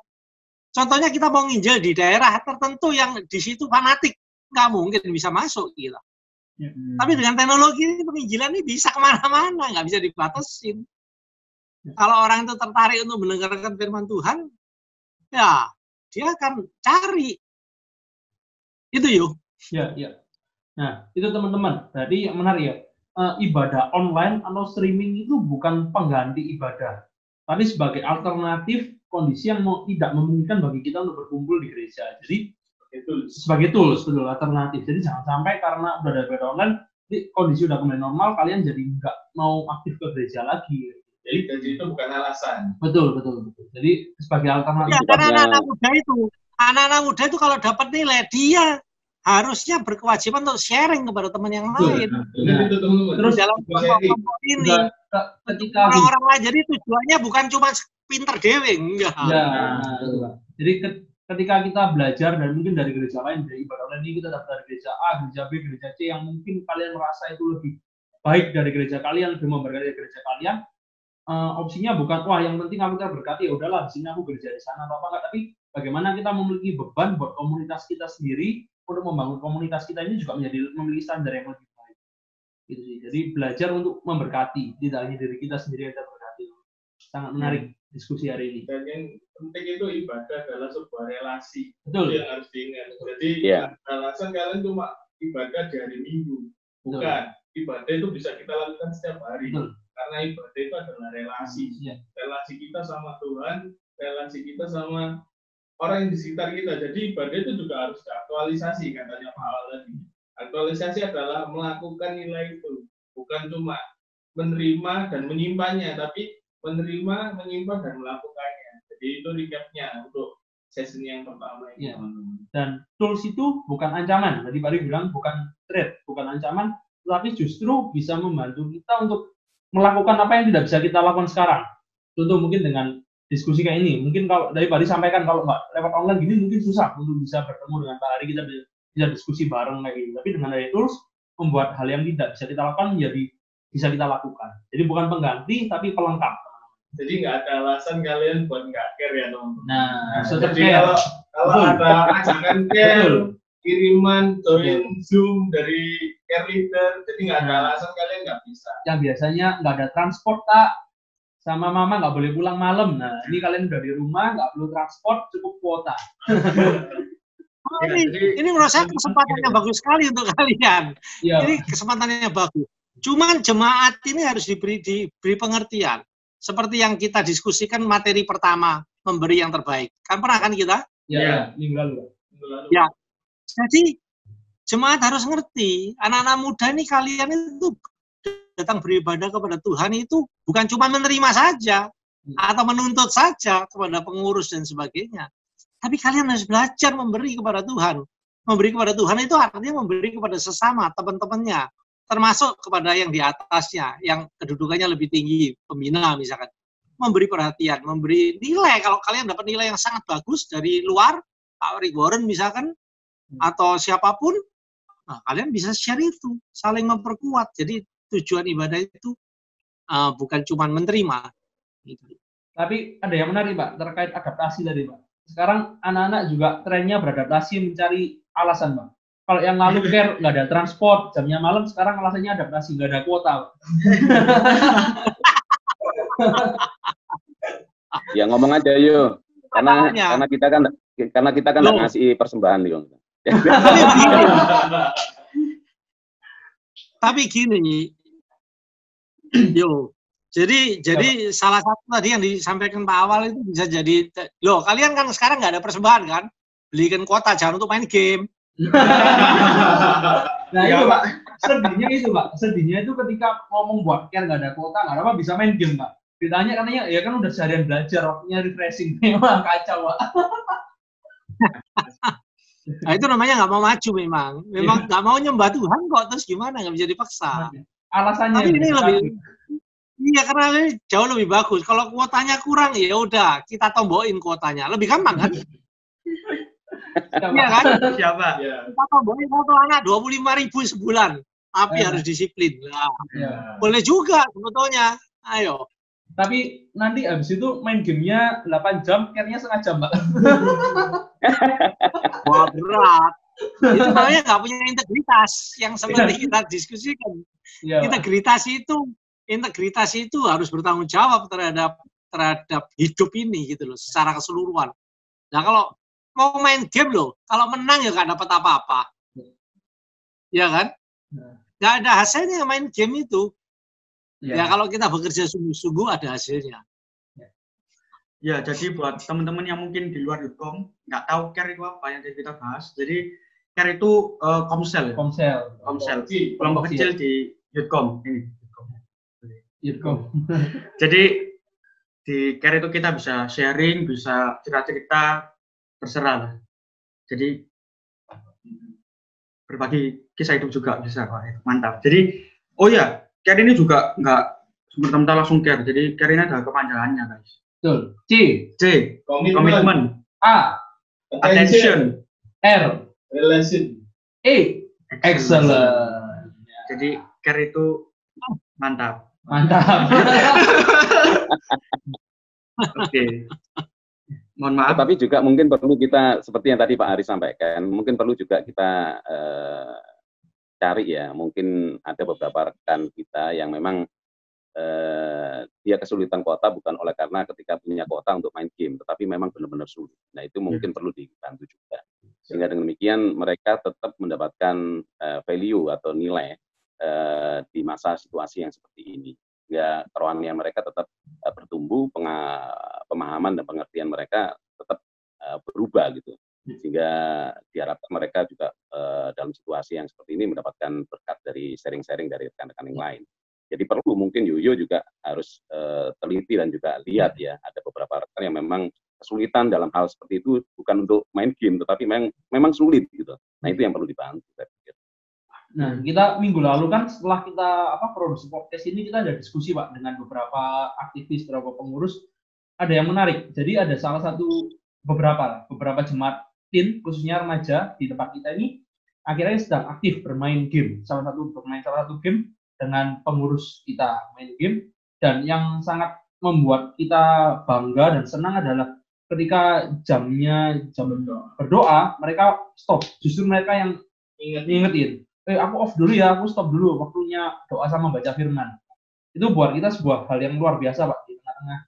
Contohnya kita mau nginjil di daerah tertentu yang di situ fanatik, nggak mungkin bisa masuk gitu. Hmm. Tapi dengan teknologi ini penginjilan ini bisa ke mana-mana, nggak bisa dibatasin. Kalau orang itu tertarik untuk mendengarkan firman Tuhan, ya dia akan cari. Itu yuk. Ya, ya. Nah, itu teman-teman. Berarti yang menarik ya. E, ibadah online atau streaming itu bukan pengganti ibadah, tapi sebagai alternatif kondisi yang mau, tidak memungkinkan bagi kita untuk berkumpul di gereja. Jadi itu sebagai tools, betul alternatif. Jadi jangan sampai karena udah ada ibadah online, kondisi udah kembali normal, kalian jadi nggak mau aktif ke gereja lagi. Jadi gaji itu bukan alasan. Betul, betul, betul. Jadi sebagai alternatif. Ya, karena anak-anak muda itu, anak-anak muda itu kalau dapat nilai, dia harusnya berkewajiban untuk sharing kepada teman yang lain. Ya. Terus dalam kelompok ini, ketika orang-orang lain, jadi tujuannya bukan cuma pinter dewe, enggak. Ya, jadi ketika kita belajar dan mungkin dari gereja lain, dari ibadah lain ini kita dapat dari gereja A, gereja B, gereja C yang mungkin kalian merasa itu lebih baik dari gereja kalian, lebih memberkati dari gereja kalian, uh, opsinya bukan wah yang penting kamu kita berkati ya udahlah di sini aku kerja di sana atau apa enggak tapi bagaimana kita memiliki beban buat komunitas kita sendiri untuk membangun komunitas kita ini juga menjadi memiliki standar yang lebih baik gitu sih jadi belajar untuk memberkati tidak hanya diri kita sendiri yang kita berkati sangat menarik diskusi hari ini. Dan yang penting itu ibadah adalah sebuah relasi. Betul. Itu yang harus diingat. Jadi Iya. alasan kalian cuma ibadah di hari Minggu. Bukan. Ibadah itu bisa kita lakukan setiap hari. Betul. Karena ibadah itu adalah relasi. Iya. Relasi kita sama Tuhan, relasi kita sama orang yang di sekitar kita. Jadi ibadah itu juga harus diaktualisasi katanya Pak Al tadi. Aktualisasi adalah melakukan nilai itu, bukan cuma menerima dan menyimpannya, tapi menerima, menyimpan dan melakukannya. Jadi itu recapnya untuk sesi yang pertama ini. Teman-teman. Dan tools itu bukan ancaman. Tadi Pak bilang bukan threat, bukan ancaman, tetapi justru bisa membantu kita untuk melakukan apa yang tidak bisa kita lakukan sekarang. Contoh mungkin dengan diskusi kayak ini. Mungkin kalau dari Pak Ri sampaikan kalau nggak lewat online gini mungkin susah untuk bisa bertemu dengan Pak Ari kita bisa diskusi bareng kayak gini. Tapi dengan dari tools membuat hal yang tidak bisa kita lakukan menjadi bisa kita lakukan. Jadi bukan pengganti tapi pelengkap. Jadi nggak ada alasan kalian buat nggak care ya teman-teman. Nah, Jadi tetap kalau kalau ada ajakan care, kiriman join zoom dari care leader, jadi nggak ada Nah. alasan kalian nggak bisa. yang biasanya nggak ada transport tak sama mama nggak boleh pulang malam. Nah ini kalian udah di rumah nggak perlu transport cukup kuota. Oh, Ya, ini, jadi- ini menurut saya kesempatan yang bagus sekali untuk kalian. Iya. Ini kesempatannya bagus. Cuman jemaat ini harus diberi diberi pengertian. Seperti yang kita diskusikan materi pertama, memberi yang terbaik. Kan pernah kan kita? Iya. Iya. Ya, minggu lalu. Minggu lalu. Ya. Jadi jemaat harus ngerti, anak-anak muda ini kalian itu datang beribadah kepada Tuhan itu bukan cuma menerima saja atau menuntut saja kepada pengurus dan sebagainya. Tapi kalian harus belajar memberi kepada Tuhan. Memberi kepada Tuhan itu artinya memberi kepada sesama, teman-temannya, termasuk kepada yang di atasnya, yang kedudukannya lebih tinggi, pembina misalkan. Memberi perhatian, memberi nilai. Kalau kalian dapat nilai yang sangat bagus dari luar, Pak Rick Warren misalkan, atau siapa pun, nah, kalian bisa share itu, saling memperkuat. Jadi tujuan ibadah itu uh, bukan cuma menerima. Gitu. Tapi ada yang menarik pak terkait adaptasi tadi pak. Sekarang anak-anak juga trennya beradaptasi mencari alasan pak. Kalau yang lalu care nggak ada transport jamnya malam, sekarang alasannya adaptasi nggak ada kuota. Pak. Ya ngomong aja yuk. Karena karena kita kan karena kita kan nggak Loh. ngasih persembahan yuk. Tapi begini, tapi gini, yo, jadi jadi salah satu tadi yang disampaikan Pak Awal itu bisa jadi, loh kalian kan sekarang nggak ada persembahan kan? Belikan kuota jangan untuk main game. Nah Ya, itu pak, sedihnya itu pak, sedihnya itu ketika ngomong buat care nggak ada kuota nggak ada apa bisa main game pak. Ditanya katanya ya kan udah seharian belajar waktunya refreshing memang kacau pak. Nah itu namanya nggak mau maju memang, memang nggak mau nyembah Tuhan kok terus gimana nggak bisa dipaksa. Alasannya Tapi ini lebih, iya karena ini jauh lebih bagus. Kalau kuotanya kurang ya udah kita tombokin kuotanya, lebih gampang kan? Iya kan? Siapa? Ya. Kita tombokin foto anak dua puluh lima ribu sebulan, tapi Eh. harus disiplin. Nah, Ya. boleh juga sebetulnya. Ayo. Tapi nanti habis itu main gamenya 8 jam, care-nya setengah jam, Mbak. Wah berat. Itu namanya nggak punya integritas yang seperti kita diskusikan. Iya, Pak. Integritas itu integritas itu harus bertanggung jawab terhadap terhadap hidup ini gitu loh secara keseluruhan. Nah kalau mau main game loh, kalau menang ya nggak dapat apa-apa. Ya kan? Nah. Nggak ada hasilnya main game itu. Iya. Ya kalau kita bekerja sungguh-sungguh ada hasilnya. Ya, jadi buat teman-teman yang mungkin di luar Yudkom nggak tahu care itu apa yang kita bahas. Jadi care itu eh, komsel. Komsel. komsel, kelompok Kecil. di Yudkom ini. Yudkom. Yudkom. Jadi di care itu kita bisa sharing, bisa cerita-cerita, terserah lah. Jadi berbagi kisah hidup juga bisa Pak. Mantap. Jadi oh ya, care ini juga nggak semerta-merta langsung care. Jadi care ini ada kepanjangannya guys. Betul. C, C, Komitmen, A, attention, attention, R, relation. E. Excellent. Jadi care itu mantap. Mantap. Oke. Mohon maaf. Tetapi juga mungkin perlu kita seperti yang tadi Pak Ari sampaikan, mungkin perlu juga kita eh, cari ya, mungkin ada beberapa rekan kita yang memang eh, dia kesulitan kuota bukan oleh karena ketika punya kuota untuk main game, tetapi memang benar-benar sulit. Nah itu mungkin perlu dibantu juga. Sehingga dengan demikian mereka tetap mendapatkan eh, value atau nilai eh, di masa situasi yang seperti ini. Ya kerohanian mereka tetap eh, bertumbuh, pemahaman dan pengertian mereka tetap eh, berubah gitu sehingga diharapkan mereka juga uh, dalam situasi yang seperti ini mendapatkan berkat dari sharing-sharing dari rekan-rekan yang lain. Jadi perlu mungkin Yoyo juga harus uh, teliti dan juga lihat ya, ada beberapa rekan yang memang kesulitan dalam hal seperti itu bukan untuk main game, tetapi memang memang sulit gitu. Nah itu yang perlu dibantu. Nah kita minggu lalu kan setelah kita apa produksi podcast ini kita ada diskusi pak dengan beberapa aktivis, beberapa pengurus, ada yang menarik. Jadi ada salah satu beberapa beberapa jemaat tin khususnya remaja di tempat kita ini akhirnya sedang aktif bermain game. Salah satu bermain salah satu game dengan pengurus kita main game. Dan yang sangat membuat kita bangga dan senang adalah ketika jamnya jam berdoa mereka stop. Justru mereka yang inget ingetin eh aku off dulu ya aku stop dulu waktunya doa sama baca firman. Itu buat kita sebuah hal yang luar biasa pak. Di tengah-tengah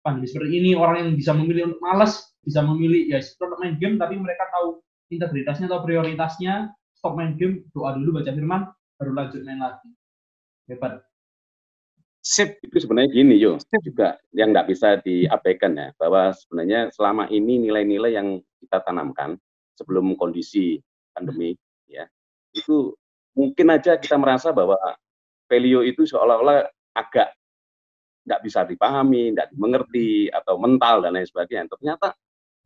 pandemi seperti ini orang yang bisa memilih untuk malas bisa memilih ya stop main game tapi mereka tahu integritasnya atau prioritasnya stop main game doa dulu baca firman baru lanjut main lagi hebat. Sip. Itu sebenarnya gini yo, juga yang nggak bisa diabaikan ya, bahwa sebenarnya selama ini nilai-nilai yang kita tanamkan sebelum kondisi pandemi ya, itu mungkin aja kita merasa bahwa value itu seolah-olah agak nggak bisa dipahami, nggak dimengerti atau mental dan lain sebagainya. Ternyata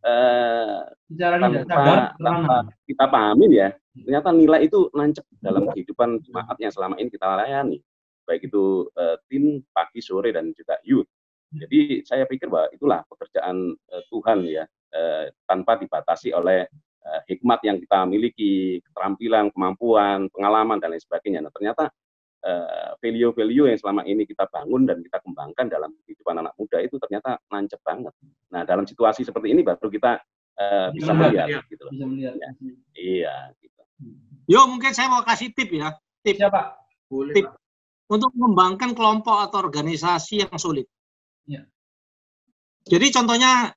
eh, tanpa, tanpa kita pahami ya, ternyata nilai itu nancep dalam kehidupan jemaat yang selama ini kita layani baik itu uh, tim pagi sore dan juga youth jadi saya pikir bahwa itulah pekerjaan uh, Tuhan ya uh, tanpa dibatasi oleh uh, hikmat yang kita miliki keterampilan kemampuan pengalaman dan lain sebagainya nah ternyata value-value yang selama ini kita bangun dan kita kembangkan dalam kehidupan anak muda itu ternyata nancep banget. Nah dalam situasi seperti ini baru kita uh, bisa melihat, ya, gitu Bisa melihat. Ya. Iya. Gitu. Yo mungkin saya mau kasih tip ya. Tip. Siapa? Boleh, tip Pak untuk mengembangkan kelompok atau organisasi yang sulit. Ya. Jadi contohnya,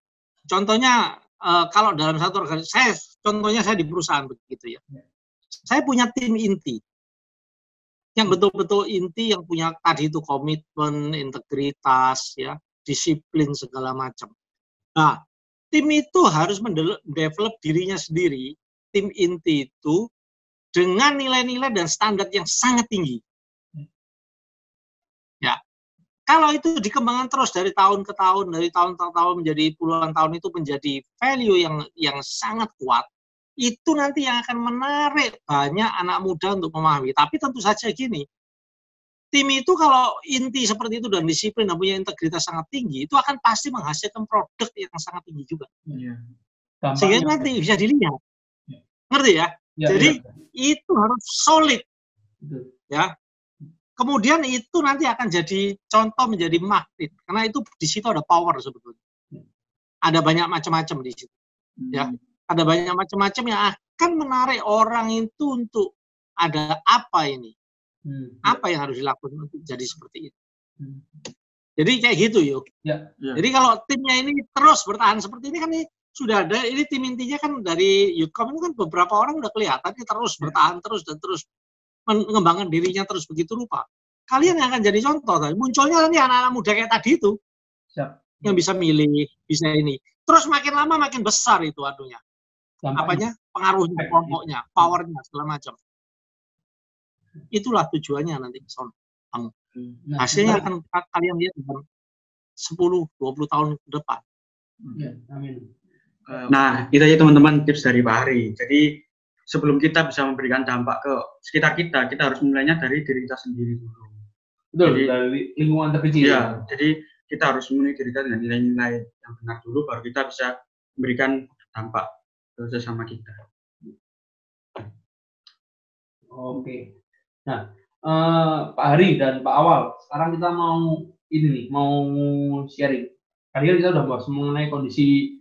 contohnya uh, kalau dalam satu organisasi, saya contohnya saya di perusahaan begitu ya. ya. Saya punya tim inti yang betul-betul inti yang punya tadi itu komitmen, integritas, ya, disiplin segala macam. Nah, tim itu harus mendevelop dirinya sendiri, tim inti itu dengan nilai-nilai dan standar yang sangat tinggi. Kalau itu dikembangkan terus dari tahun ke tahun, dari tahun ke tahun menjadi puluhan tahun itu menjadi value yang yang sangat kuat, itu nanti yang akan menarik banyak anak muda untuk memahami. Tapi tentu saja gini, tim itu kalau inti seperti itu dan disiplin dan punya integritas sangat tinggi, itu akan pasti menghasilkan produk yang sangat tinggi juga. Ya. Sehingga nanti bisa dilihat. Ya. Ngerti ya? ya Jadi ya. itu harus solid. Ya, kemudian itu nanti akan jadi contoh menjadi magnet karena itu di situ ada power sebetulnya ada banyak macam-macam di situ ya hmm. ada banyak macam-macam yang akan menarik orang itu untuk ada apa ini hmm. apa yang harus dilakukan untuk jadi seperti itu hmm. jadi kayak gitu yuk ya, ya. jadi kalau timnya ini terus bertahan seperti ini kan ini sudah ada ini tim intinya kan dari Youthcom ini kan beberapa orang udah kelihatan terus ya. bertahan terus dan terus mengembangkan dirinya terus begitu rupa, kalian yang akan jadi contoh. Tadi. Munculnya nanti anak-anak muda kayak tadi itu. Siap. Yang bisa milih, bisa ini. Terus makin lama makin besar itu adunya. Apanya? Pengaruhnya, kelompoknya, powernya, segala macam. Itulah tujuannya nanti son kamu. Nah, Hasilnya akan kalian lihat dalam 10, 20 tahun ke depan. Ya, amin. Nah, itu aja teman-teman tips dari Pak Hari. Jadi sebelum kita bisa memberikan dampak ke sekitar kita, kita harus mulainya dari diri kita sendiri dulu. Betul, jadi, dari lingkungan terkecil. Ya, jadi kita harus memenuhi diri kita dengan nilai-nilai yang benar dulu, baru kita bisa memberikan dampak ke sesama kita. Oke. Nah, eh, Pak Hari dan Pak Awal, sekarang kita mau ini nih, mau sharing. Tadi kan kita udah bahas mengenai kondisi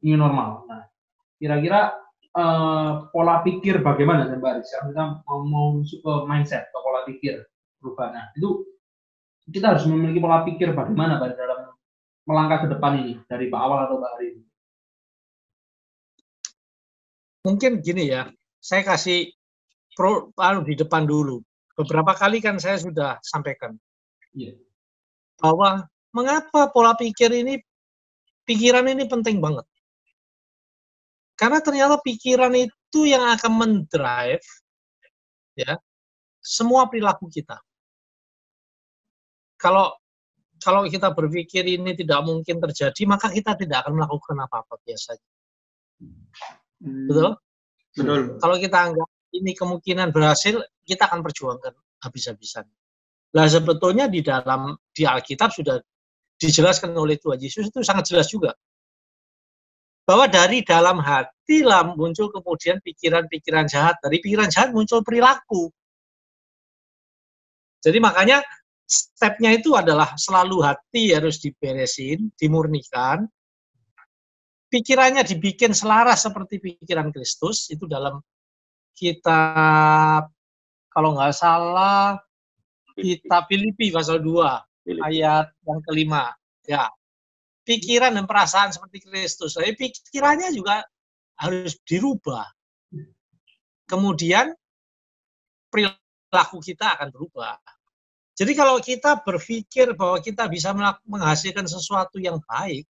new normal. Nah, kira-kira uh, pola pikir bagaimana Mbak Aris? Kita mau masuk ke mindset atau pola pikir perubahan. Nah, itu kita harus memiliki pola pikir bagaimana pada dalam melangkah ke depan ini dari Pak Awal atau Pak Hari. Mungkin gini ya, saya kasih pro anu, di depan dulu. Beberapa kali kan saya sudah sampaikan Iya. bahwa mengapa pola pikir ini pikiran ini penting banget. Karena ternyata pikiran itu yang akan mendrive ya semua perilaku kita. Kalau kalau kita berpikir ini tidak mungkin terjadi, maka kita tidak akan melakukan apa-apa biasanya. Hmm, Betul? Betul. Kalau kita anggap ini kemungkinan berhasil, kita akan perjuangkan habis-habisan. Nah, sebetulnya di dalam di Alkitab sudah dijelaskan oleh Tuhan Yesus itu sangat jelas juga. Bahwa dari dalam hati lah muncul kemudian pikiran-pikiran jahat. Dari pikiran jahat muncul perilaku. Jadi makanya stepnya itu adalah selalu hati harus diberesin, dimurnikan. Pikirannya dibikin selaras seperti pikiran Kristus. Itu dalam kitab, kalau nggak salah, kitab Filipi pasal 2 Filipi. ayat yang kelima ya pikiran dan perasaan seperti Kristus. Tapi pikirannya juga harus dirubah. Kemudian perilaku kita akan berubah. Jadi kalau kita berpikir bahwa kita bisa menghasilkan sesuatu yang baik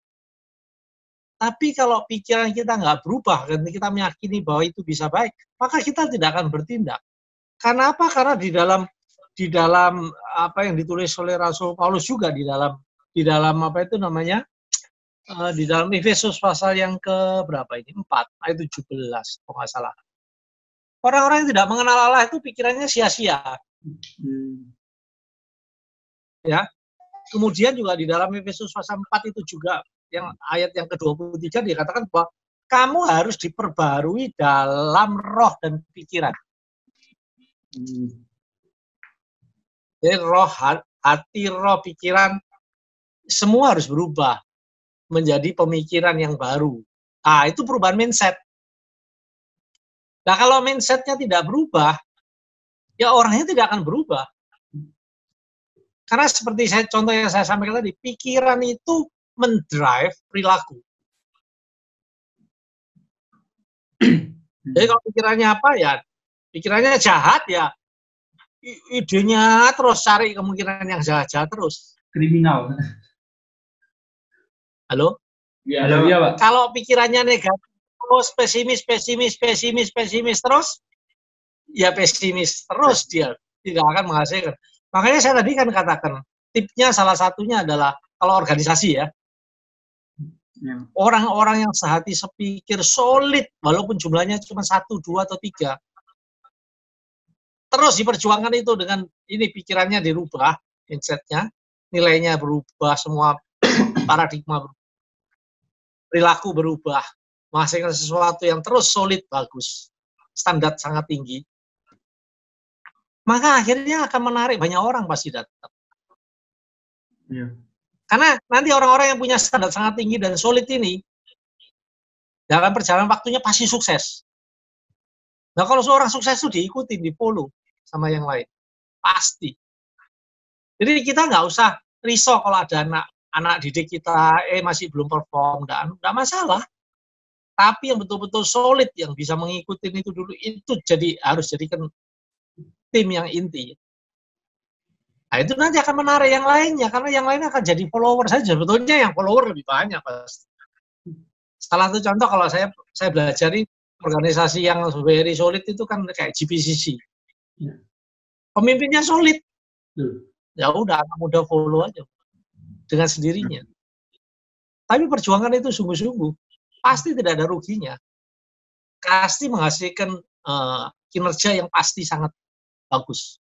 tapi kalau pikiran kita nggak berubah dan kita meyakini bahwa itu bisa baik maka kita tidak akan bertindak. Karena apa? Karena di dalam di dalam apa yang ditulis oleh Rasul Paulus juga di dalam di dalam apa itu namanya eh, di dalam Efesus pasal yang ke berapa ini? Empat ayat 17 kalau nggak salah. Orang-orang yang tidak mengenal Allah itu pikirannya sia-sia. Hmm, kemudian juga di dalam Efesus pasal 4 itu juga yang ayat yang ke-23 dikatakan bahwa kamu harus diperbarui dalam roh dan pikiran. Hmm, Jadi roh, ha- hati, roh, pikiran, semua harus berubah menjadi pemikiran yang baru. Ah, itu perubahan mindset. Nah, kalau mindsetnya tidak berubah, ya orangnya tidak akan berubah. Karena seperti saya contoh yang saya sampaikan tadi, pikiran itu mendrive perilaku. Jadi kalau pikirannya apa ya, pikirannya jahat ya, idenya terus cari kemungkinan yang jahat-jahat terus. Kriminal. Halo? Ya, Halo, iya Pak. Kalau pikirannya negatif, terus pesimis, pesimis, pesimis, pesimis terus, ya pesimis terus dia tidak akan menghasilkan. Makanya saya tadi kan katakan, tipnya salah satunya adalah kalau organisasi ya, ya. orang-orang yang sehati sepikir solid, walaupun jumlahnya cuma satu, dua, atau tiga, terus diperjuangkan itu dengan ini pikirannya dirubah, mindsetnya, nilainya berubah, semua paradigma berubah, perilaku berubah, menghasilkan sesuatu yang terus solid, bagus, standar sangat tinggi, maka akhirnya akan menarik banyak orang pasti datang. Ya. Karena nanti orang-orang yang punya standar sangat tinggi dan solid ini, dalam perjalanan waktunya pasti sukses. Nah kalau seorang sukses itu diikuti, di follow sama yang lain. Pasti. Jadi kita nggak usah risau kalau ada anak anak didik kita eh masih belum perform dan nggak masalah. Tapi yang betul-betul solid yang bisa mengikuti itu dulu itu jadi harus jadikan tim yang inti. Nah itu nanti akan menarik yang lainnya karena yang lain akan jadi follower saja. Sebetulnya yang follower lebih banyak pasti. Salah satu contoh kalau saya saya belajar organisasi yang very solid itu kan kayak GPCC. Ya. Pemimpinnya solid. Ya udah anak muda follow aja dengan sendirinya. Tapi perjuangan itu sungguh-sungguh pasti tidak ada ruginya. Pasti menghasilkan eh, kinerja yang pasti sangat bagus.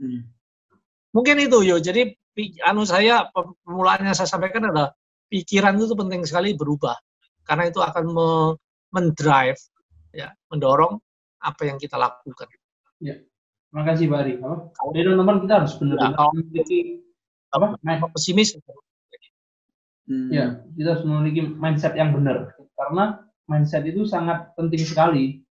Hmm. Mungkin itu yo. Jadi anu saya permulaan yang saya sampaikan adalah pikiran itu penting sekali berubah karena itu akan me- mendrive ya, mendorong apa yang kita lakukan. Terima kasih Pak Ari. Apa? Jadi teman-teman kita harus benar-benar Ya. memiliki apa? Apa pesimis? Hmm. Ya, kita harus memiliki mindset yang benar. Karena mindset itu sangat penting sekali.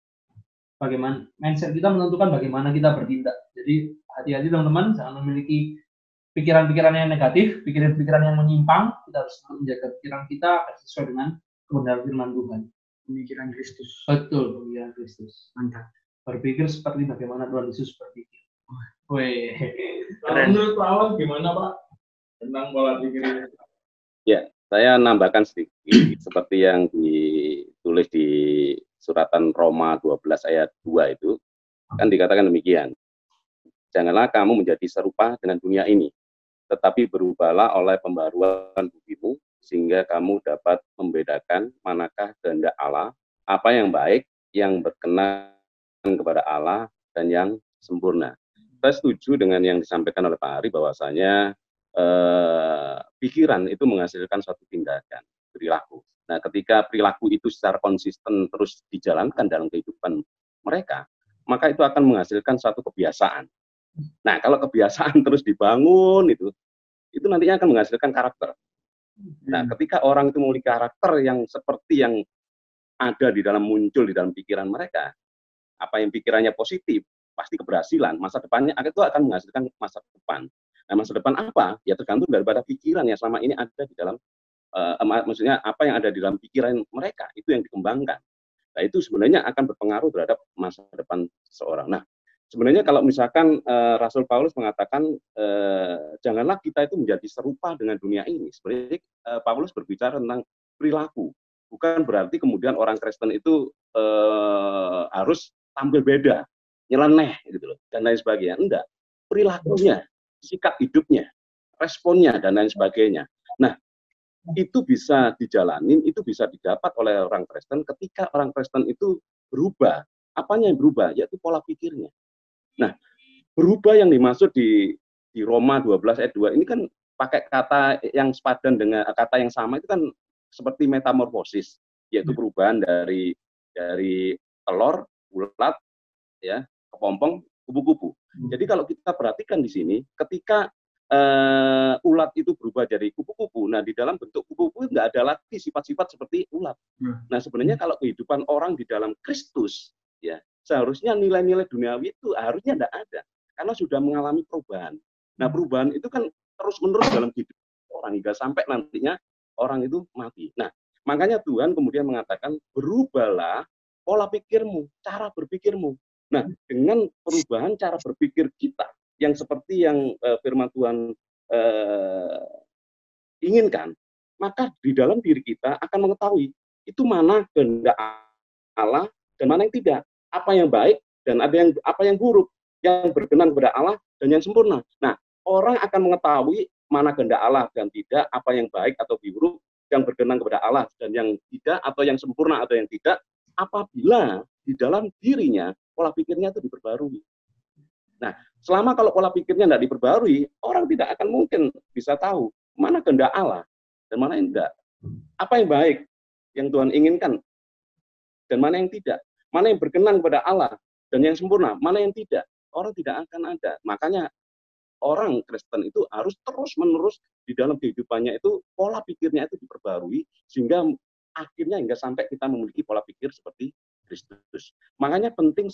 Bagaimana mindset kita menentukan bagaimana kita bertindak. Jadi hati-hati teman-teman, jangan memiliki pikiran-pikiran yang negatif, pikiran-pikiran yang menyimpang. Kita harus menjaga pikiran kita sesuai dengan kebenaran firman Tuhan. Pemikiran Kristus. Betul, pemikiran Kristus. Mantap. Berpikir seperti bagaimana Tuhan Yesus berpikir. Wih. Menurut Pak Awan gimana Pak tentang pola pikir ini? Saya nambahkan sedikit seperti yang ditulis di suratan Roma 12 ayat 2 itu kan dikatakan demikian. Janganlah kamu menjadi serupa dengan dunia ini, tetapi berubahlah oleh pembaruan budimu sehingga kamu dapat membedakan manakah kehendak Allah, apa yang baik, yang berkenan kepada Allah dan yang sempurna. Saya setuju dengan yang disampaikan oleh Pak Ari bahwasanya eh, pikiran itu menghasilkan suatu tindakan perilaku. Nah, ketika perilaku itu secara konsisten terus dijalankan dalam kehidupan mereka, maka itu akan menghasilkan suatu kebiasaan. Nah, kalau kebiasaan terus dibangun itu, itu nantinya akan menghasilkan karakter. Nah, Hmm. ketika orang itu memiliki karakter yang seperti yang ada di dalam muncul di dalam pikiran mereka, apa yang pikirannya positif, pasti keberhasilan. Masa depannya itu akan menghasilkan masa depan. Nah, masa depan apa? Ya tergantung daripada pikiran yang selama ini ada di dalam, mak- maksudnya apa yang ada di dalam pikiran mereka itu yang dikembangkan. Nah, itu sebenarnya akan berpengaruh terhadap masa depan seseorang. Nah, sebenarnya kalau misalkan eh, Rasul Paulus mengatakan eh, janganlah kita itu menjadi serupa dengan dunia ini. Sebenarnya eh, Paulus berbicara tentang perilaku. Bukan berarti kemudian orang Kristen itu harus tampil beda, nyeleneh gitu loh dan lain sebagainya. Enggak. Perilakunya, sikap hidupnya, responnya dan lain sebagainya. Nah, itu bisa dijalanin, itu bisa didapat oleh orang Kristen ketika orang Kristen itu berubah. Apanya yang berubah? Yaitu pola pikirnya. Nah, berubah yang dimaksud di di Roma 12 ayat 2 ini kan pakai kata yang sepadan dengan kata yang sama itu kan seperti metamorfosis, yaitu perubahan dari dari telur, ulat, ya, kepompong, kupu-kupu. Jadi kalau kita perhatikan di sini, ketika eh, ulat itu berubah jadi kupu-kupu, nah di dalam bentuk kupu-kupu nggak ada lagi sifat-sifat seperti ulat. Hmm. Nah sebenarnya kalau kehidupan orang di dalam Kristus, ya seharusnya nilai-nilai duniawi itu harusnya tidak ada, karena sudah mengalami perubahan. Nah perubahan itu kan terus-menerus dalam hidup orang hingga sampai nantinya orang itu mati. Nah makanya Tuhan kemudian mengatakan berubahlah pola pikirmu, cara berpikirmu. Nah dengan perubahan cara berpikir kita yang seperti yang eh, firman Tuhan eh, inginkan, maka di dalam diri kita akan mengetahui itu mana kehendak Allah dan mana yang tidak, apa yang baik dan ada yang apa yang buruk, yang berkenan kepada Allah dan yang sempurna. Nah, orang akan mengetahui mana kehendak Allah dan tidak, apa yang baik atau buruk, yang berkenan kepada Allah dan yang tidak atau yang sempurna atau yang tidak apabila di dalam dirinya pola pikirnya itu diperbarui. Nah, selama kalau pola pikirnya tidak diperbarui, orang tidak akan mungkin bisa tahu mana kehendak Allah dan mana yang tidak. Apa yang baik yang Tuhan inginkan dan mana yang tidak. Mana yang berkenan kepada Allah dan yang sempurna, mana yang tidak. Orang tidak akan ada. Makanya orang Kristen itu harus terus-menerus di dalam kehidupannya itu pola pikirnya itu diperbarui sehingga akhirnya hingga sampai kita memiliki pola pikir seperti Kristus. Makanya penting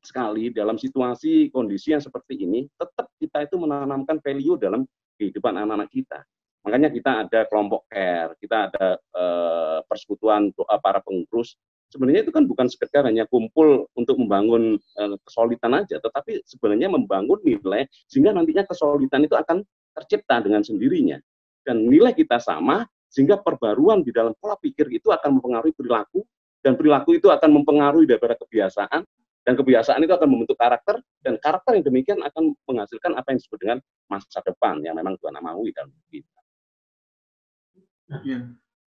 sekali dalam situasi kondisi yang seperti ini, tetap kita itu menanamkan value dalam kehidupan anak-anak kita. Makanya kita ada kelompok care, kita ada eh, persekutuan doa para pengurus. Sebenarnya itu kan bukan sekedar hanya kumpul untuk membangun eh, kesolidan aja, tetapi sebenarnya membangun nilai sehingga nantinya kesolidan itu akan tercipta dengan sendirinya. Dan nilai kita sama, sehingga perbaruan di dalam pola pikir itu akan mempengaruhi perilaku, dan perilaku itu akan mempengaruhi daripada kebiasaan, dan kebiasaan itu akan membentuk karakter dan karakter yang demikian akan menghasilkan apa yang disebut dengan masa depan yang memang Tuhan maui dalam hidup kita. Iya.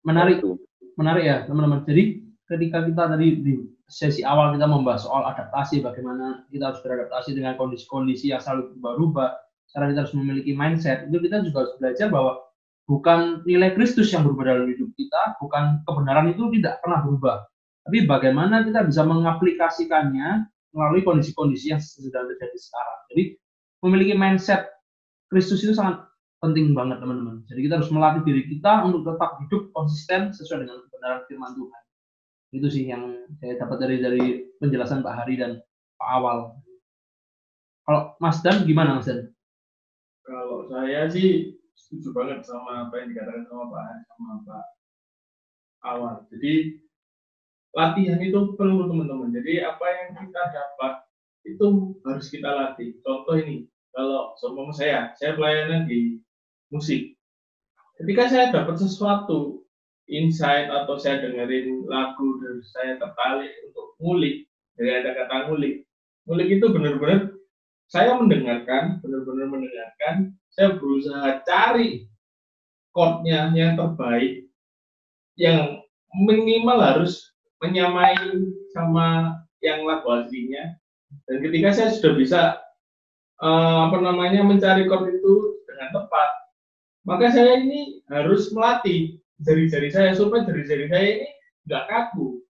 Menarik, Itu. menarik ya teman-teman. Jadi ketika kita tadi di sesi awal kita membahas soal adaptasi, bagaimana kita harus beradaptasi dengan kondisi-kondisi yang selalu berubah-ubah, cara kita harus memiliki mindset, itu kita juga harus belajar bahwa bukan nilai Kristus yang berubah dalam hidup kita, bukan kebenaran itu tidak pernah berubah. Tapi bagaimana kita bisa mengaplikasikannya melalui kondisi-kondisi yang sedang terjadi sekarang. Jadi memiliki mindset Kristus itu sangat penting banget teman-teman. Jadi kita harus melatih diri kita untuk tetap hidup konsisten sesuai dengan kebenaran firman Tuhan. Itu sih yang saya dapat dari dari penjelasan Pak Hari dan Pak Awal. Kalau Mas Dan gimana Mas Dan? Kalau saya sih setuju banget sama apa yang dikatakan sama Pak Hari sama Pak Awal. Jadi latihan itu perlu teman-teman. Jadi apa yang kita dapat itu harus kita latih. Contoh ini, kalau sama saya, saya pelayanan di musik. Ketika saya dapat sesuatu, insight atau saya dengerin lagu dan saya tertarik untuk ngulik, dari ada kata ngulik. Ngulik itu benar-benar saya mendengarkan, benar-benar mendengarkan, saya berusaha cari chordnya yang terbaik, yang minimal harus menyamai sama yang lagu aslinya. Dan ketika saya sudah bisa uh, apa namanya mencari chord itu dengan tepat, maka saya ini harus melatih jari-jari saya supaya jari-jari saya ini nggak kaku.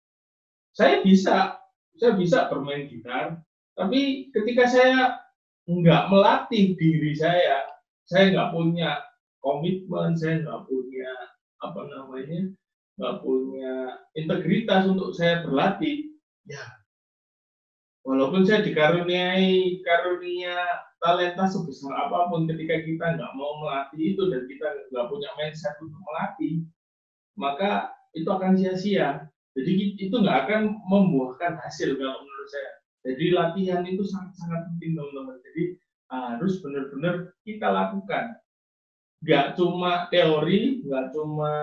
Saya bisa, saya bisa bermain gitar, tapi ketika saya nggak melatih diri saya, saya nggak punya komitmen, saya nggak punya apa namanya, nggak punya integritas untuk saya berlatih, ya walaupun saya dikaruniai karunia talenta sebesar apa pun ketika kita nggak mau melatih itu dan kita nggak punya mindset untuk melatih maka itu akan sia-sia jadi itu nggak akan membuahkan hasil kalau menurut saya jadi latihan itu sangat-sangat penting teman-teman. Jadi harus benar-benar kita lakukan. Gak cuma teori, gak cuma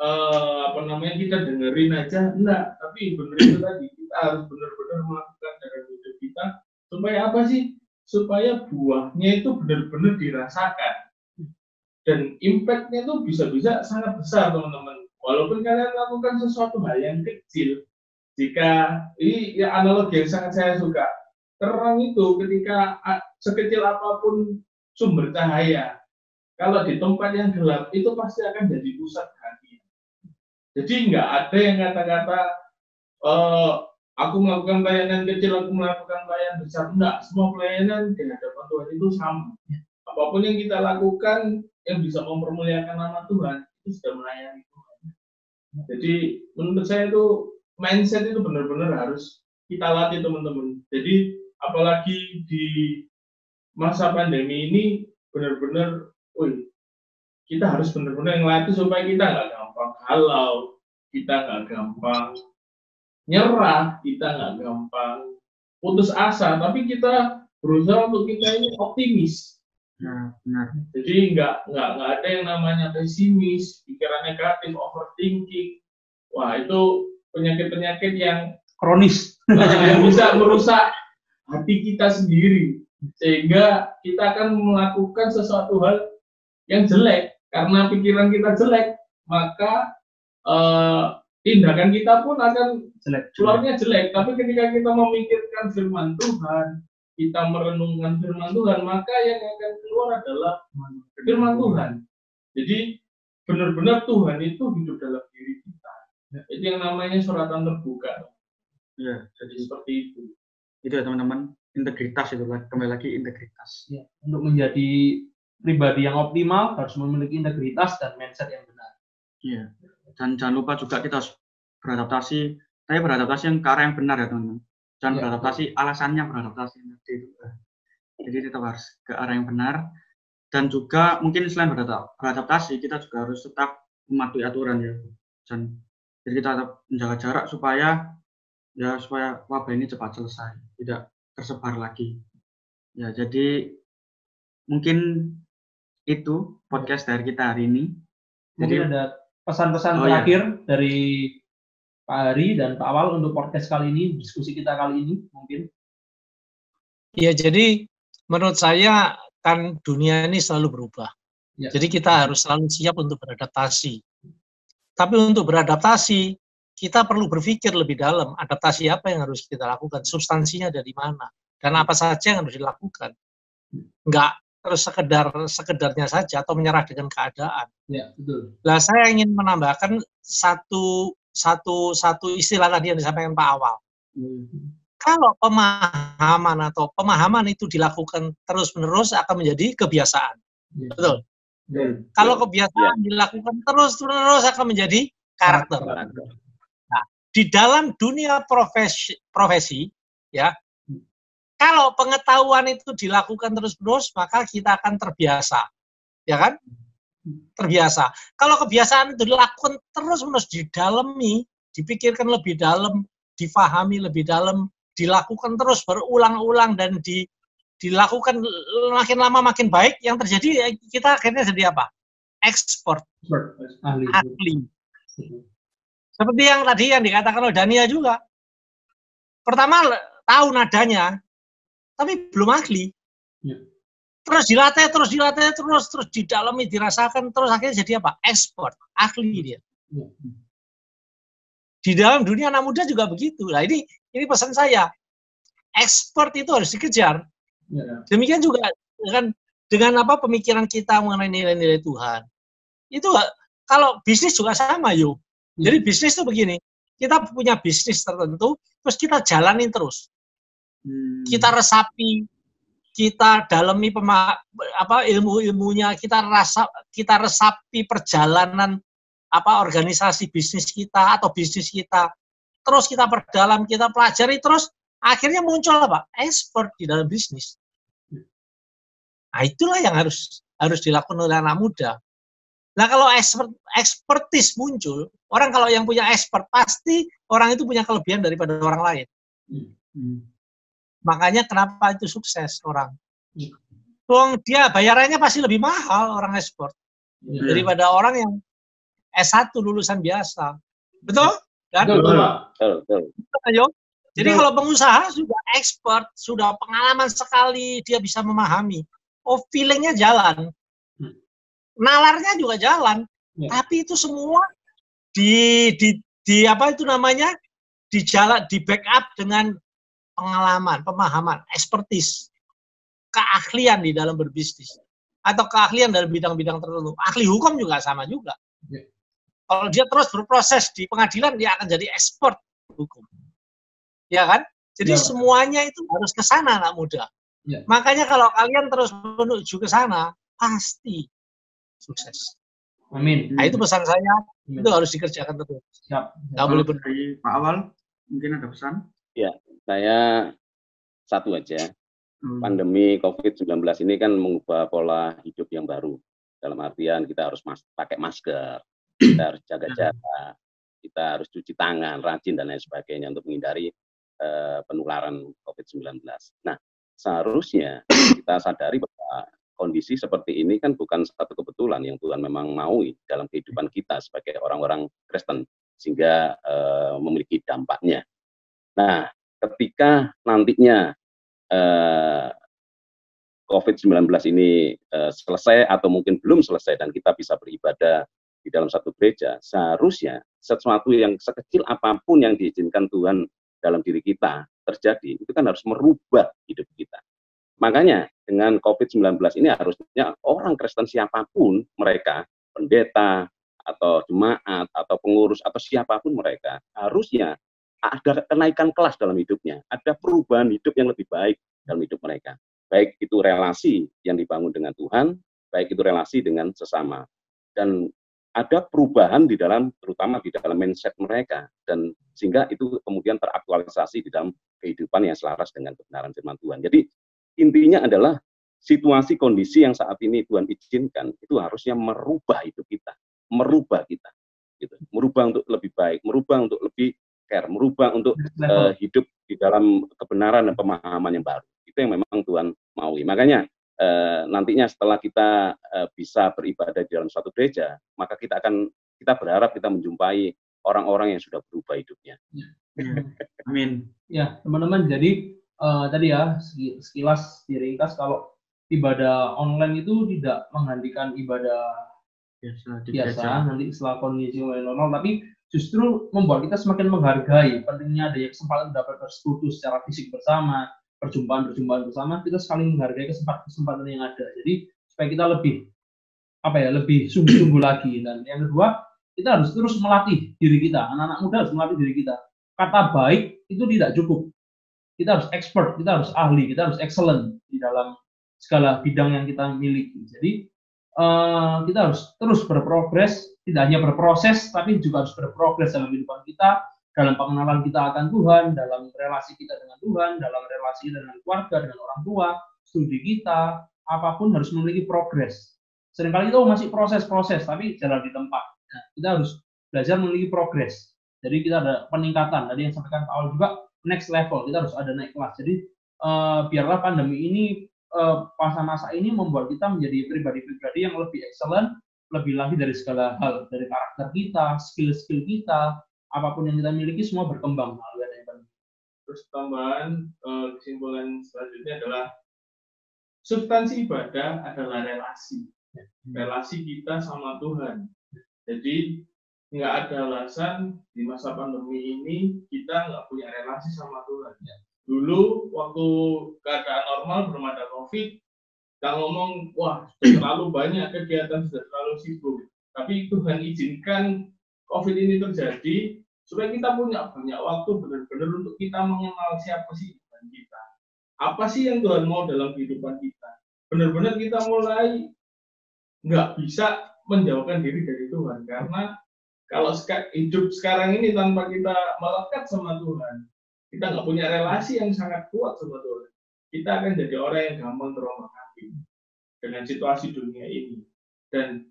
uh, apa namanya kita dengerin aja, enggak. Tapi benar itu tadi kita harus benar-benar melakukan dalam hidup kita supaya apa sih? Supaya buahnya itu benar-benar dirasakan dan impactnya itu bisa-bisa sangat besar teman-teman. Walaupun kalian lakukan sesuatu hal yang kecil, jika ini ya analogi yang sangat saya suka. Terang itu ketika sekecil apa pun sumber cahaya, kalau di tempat yang gelap itu pasti akan jadi pusat. Jadi nggak ada yang kata-kata uh, aku melakukan pelayanan kecil, aku melakukan pelayanan besar. Enggak, semua pelayanan di hadapan Tuhan itu sama. Apa pun yang kita lakukan yang bisa mempermuliakan nama Tuhan, itu sudah melayani Tuhan. Jadi menurut saya itu mindset itu benar-benar harus kita latih teman-teman. Jadi apalagi di masa pandemi ini benar-benar, wih, kita harus benar-benar ngelatih supaya kita nggak gampang halau, kita nggak gampang nyerah, kita nggak gampang putus asa, tapi kita berusaha untuk kita ini optimis. Nah, benar. Jadi nggak nggak nggak ada yang namanya pesimis, pikiran negatif, overthinking. Wah itu penyakit-penyakit yang kronis yang bisa merusak hati kita sendiri sehingga kita akan melakukan sesuatu hal yang jelek karena pikiran kita jelek maka uh, tindakan kita pun akan jelek. keluarnya jelek. Tapi ketika kita memikirkan firman Tuhan kita merenungkan firman Tuhan maka yang akan keluar adalah firman Tuhan. Jadi benar-benar Tuhan itu hidup dalam diri kita. Ya, itu yang namanya suratan terbuka. Ya, jadi seperti itu. Itu ya teman-teman, integritas itu kembali lagi integritas. Ya, untuk menjadi pribadi yang optimal harus memiliki integritas dan mindset yang benar. Iya. Dan jangan lupa juga kita harus beradaptasi, tapi beradaptasi yang ke arah yang benar ya teman-teman. Jangan ya, beradaptasi betul. alasannya beradaptasi itu. Jadi tetap harus ke arah yang benar dan juga mungkin selain beradaptasi kita juga harus tetap mematuhi aturan ya. Dan jadi kita tetap menjaga jarak supaya ya supaya wabah ini cepat selesai, tidak tersebar lagi. Ya, jadi mungkin itu podcast dari kita hari ini. Mungkin jadi, ada pesan-pesan oh, terakhir ya. dari Pak Hari dan Pak Awal untuk podcast kali ini, diskusi kita kali ini mungkin. Ya, jadi menurut saya kan dunia ini selalu berubah. Ya. Jadi kita harus selalu siap untuk beradaptasi. Tapi untuk beradaptasi, kita perlu berpikir lebih dalam, adaptasi apa yang harus kita lakukan, substansinya dari mana, dan apa saja yang harus dilakukan. Enggak terus sekedar sekedarnya saja atau menyerah dengan keadaan. Ya, betul. Nah, saya ingin menambahkan satu satu satu istilah tadi yang disampaikan Pak Awal. Hmm. Kalau pemahaman atau pemahaman itu dilakukan terus-menerus akan menjadi kebiasaan. Ya. Betul. Hmm. Kalau kebiasaan ya. dilakukan terus-terus akan menjadi karakter. Nah, di dalam dunia profesi, profesi ya, kalau pengetahuan itu dilakukan terus-menerus, maka kita akan terbiasa. Ya kan? Terbiasa. Kalau kebiasaan itu dilakukan terus-menerus didalami, dipikirkan lebih dalam, difahami lebih dalam, dilakukan terus berulang-ulang dan di, dilakukan makin lama makin baik, yang terjadi ya kita akhirnya jadi apa? Ekspor. Ahli. Ahli. Seperti yang tadi yang dikatakan oleh Dania juga. Pertama tahu nadanya, tapi belum ahli. Ya. Terus dilatih, terus dilatih, terus terus didalami, dirasakan, terus akhirnya jadi apa? Ekspor, ahli dia. Ya. Di dalam dunia anak muda juga begitu. Nah ini ini pesan saya, ekspor itu harus dikejar. Ya. Demikian juga dengan dengan apa pemikiran kita mengenai nilai-nilai Tuhan. Itu kalau bisnis juga sama yo. Ya. Jadi bisnis itu begini, kita punya bisnis tertentu, terus kita jalanin terus Hmm. kita resapi, kita dalami pema, apa ilmu-ilmunya, kita rasa kita resapi perjalanan apa organisasi bisnis kita atau bisnis kita. Terus kita perdalam, kita pelajari terus akhirnya muncul apa? Expert di dalam bisnis. Nah, itulah yang harus harus dilakukan oleh anak muda. Nah, kalau expert, expertise muncul, orang kalau yang punya expert pasti orang itu punya kelebihan daripada orang lain. Hmm. Makanya kenapa itu sukses orang. Wong dia bayarannya pasti lebih mahal orang ekspor Ya. daripada orang yang S1 lulusan biasa. Betul? Kan? Betul, betul. Ayo. Jadi Betul. kalau pengusaha sudah expert, sudah pengalaman sekali, dia bisa memahami. Oh, feelingnya jalan. Hmm. Nalarnya juga jalan. Ya. Tapi itu semua di, di, di apa itu namanya? Di jalan, di backup dengan pengalaman, pemahaman, expertise, keahlian di dalam berbisnis atau keahlian dalam bidang-bidang tertentu. Ahli hukum juga sama juga. Ya. Kalau dia terus berproses di pengadilan, dia akan jadi expert hukum. Ya kan? Jadi Ya. semuanya itu harus ke sana anak muda. Ya. Makanya kalau kalian terus menuju ke sana, pasti sukses. Amin. Nah itu pesan saya, Amin. itu harus dikerjakan terus. Siap. Nggak boleh berhenti. Pak Awal mungkin ada pesan. Saya satu aja, Hmm. pandemi COVID-19 ini kan mengubah pola hidup yang baru. Dalam artian kita harus mas pakai masker, kita harus jaga jarak, kita harus cuci tangan, rajin dan lain sebagainya untuk menghindari eh, penularan COVID-19. Nah, seharusnya kita sadari bahwa kondisi seperti ini kan bukan satu kebetulan yang Tuhan memang maui dalam kehidupan kita sebagai orang-orang Kristen sehingga eh, memiliki dampaknya. Nah, ketika nantinya eh, COVID-19 ini eh, selesai atau mungkin belum selesai dan kita bisa beribadah di dalam satu gereja, seharusnya sesuatu yang sekecil apa pun yang diizinkan Tuhan dalam diri kita terjadi, itu kan harus merubah hidup kita. Makanya dengan COVID-19 ini harusnya orang Kristen siapa pun mereka, pendeta atau jemaat atau pengurus atau siapa pun mereka, harusnya ada kenaikan kelas dalam hidupnya, ada perubahan hidup yang lebih baik dalam hidup mereka. Baik itu relasi yang dibangun dengan Tuhan, baik itu relasi dengan sesama. Dan ada perubahan di dalam, terutama di dalam mindset mereka, dan sehingga itu kemudian teraktualisasi di dalam kehidupan yang selaras dengan kebenaran firman Tuhan. Jadi intinya adalah situasi kondisi yang saat ini Tuhan izinkan itu harusnya merubah hidup kita, merubah kita, gitu, merubah untuk lebih baik, merubah untuk lebih care, merubah untuk eh, hidup di dalam kebenaran dan pemahaman yang baru. Itu yang memang Tuhan maui. Makanya eh, nantinya setelah kita eh, bisa beribadah di dalam suatu gereja, maka kita akan kita berharap kita menjumpai orang-orang yang sudah berubah hidupnya. Ya. Amin. Ya, teman-teman, jadi eh, tadi ya seki- sekilas diringkas kalau ibadah online itu tidak menggantikan ibadah Biasa di biasa gereja. nanti setelah kondisi mulai normal, tapi justru membuat kita semakin menghargai pentingnya adanya kesempatan dapat bersekutu secara fisik bersama, perjumpaan-perjumpaan bersama, kita saling menghargai kesempatan-kesempatan yang ada. Jadi supaya kita lebih apa ya, lebih sungguh-sungguh lagi. Dan yang kedua, kita harus terus melatih diri kita. Anak-anak muda harus melatih diri kita. Kata baik itu tidak cukup. Kita harus expert, kita harus ahli, kita harus excellent di dalam segala bidang yang kita miliki. Jadi eh, kita harus terus berprogres, tidak hanya berproses, tapi juga harus berprogres dalam kehidupan kita, dalam pengenalan kita akan Tuhan, dalam relasi kita dengan Tuhan, dalam relasi kita dengan keluarga, dengan orang tua, studi kita, apa pun harus memiliki progres. Seringkali itu masih proses-proses, tapi jalan di tempat. Nah, kita harus belajar memiliki progres. Jadi kita ada peningkatan. Tadi yang sampaikan Pak Awal juga next level. Kita harus ada naik kelas. Jadi uh, biarlah pandemi ini uh, masa-masa ini membuat kita menjadi pribadi-pribadi yang lebih excellent, lebih lagi dari segala hal, dari karakter kita, skill-skill kita, apa pun yang kita miliki semua berkembang. Terus tambahan uh, kesimpulan selanjutnya adalah substansi ibadah adalah relasi, relasi kita sama Tuhan. Jadi nggak ada alasan di masa pandemi ini kita nggak punya relasi sama Tuhan. Ya. Dulu waktu keadaan normal belum ada COVID, kita ngomong wah terlalu banyak kegiatan sudah terlalu sibuk. Tapi Tuhan izinkan COVID ini terjadi supaya kita punya banyak waktu benar-benar untuk kita mengenal siapa sih Tuhan kita. Apa sih yang Tuhan mau dalam kehidupan kita? Benar-benar kita mulai nggak bisa menjauhkan diri dari Tuhan karena kalau hidup sekarang ini tanpa kita melekat sama Tuhan, kita nggak punya relasi yang sangat kuat Tuhan, kita akan jadi orang yang gampang terombang ambing dengan situasi dunia ini. Dan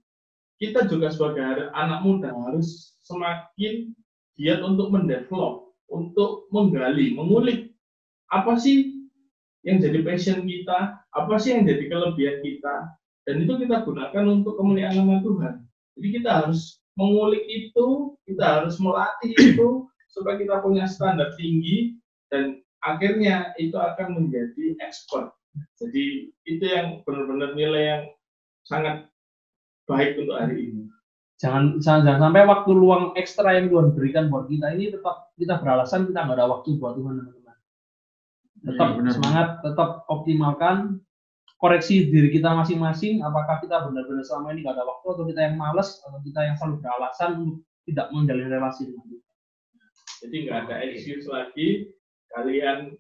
kita juga sebagai anak muda harus semakin giat untuk mendevelop, untuk menggali, mengulik apa sih yang jadi passion kita, apa sih yang jadi kelebihan kita, dan itu kita gunakan untuk kemuliaan nama Tuhan. Jadi kita harus mengulik itu, kita harus melatih itu supaya kita punya standar tinggi dan akhirnya itu akan menjadi expert. Jadi itu yang benar-benar nilai yang sangat baik untuk hari ini. Jangan, jangan jangan sampai waktu luang ekstra yang Tuhan berikan buat kita ini tetap kita beralasan kita nggak ada waktu buat Tuhan teman-teman. Tetap ya, semangat tetap optimalkan. Koreksi diri kita masing-masing apakah kita benar-benar selama ini nggak ada waktu atau kita yang males atau kita yang selalu beralasan untuk tidak menjalin relasi dengan Tuhan jadi nggak ada excuse lagi. Kalian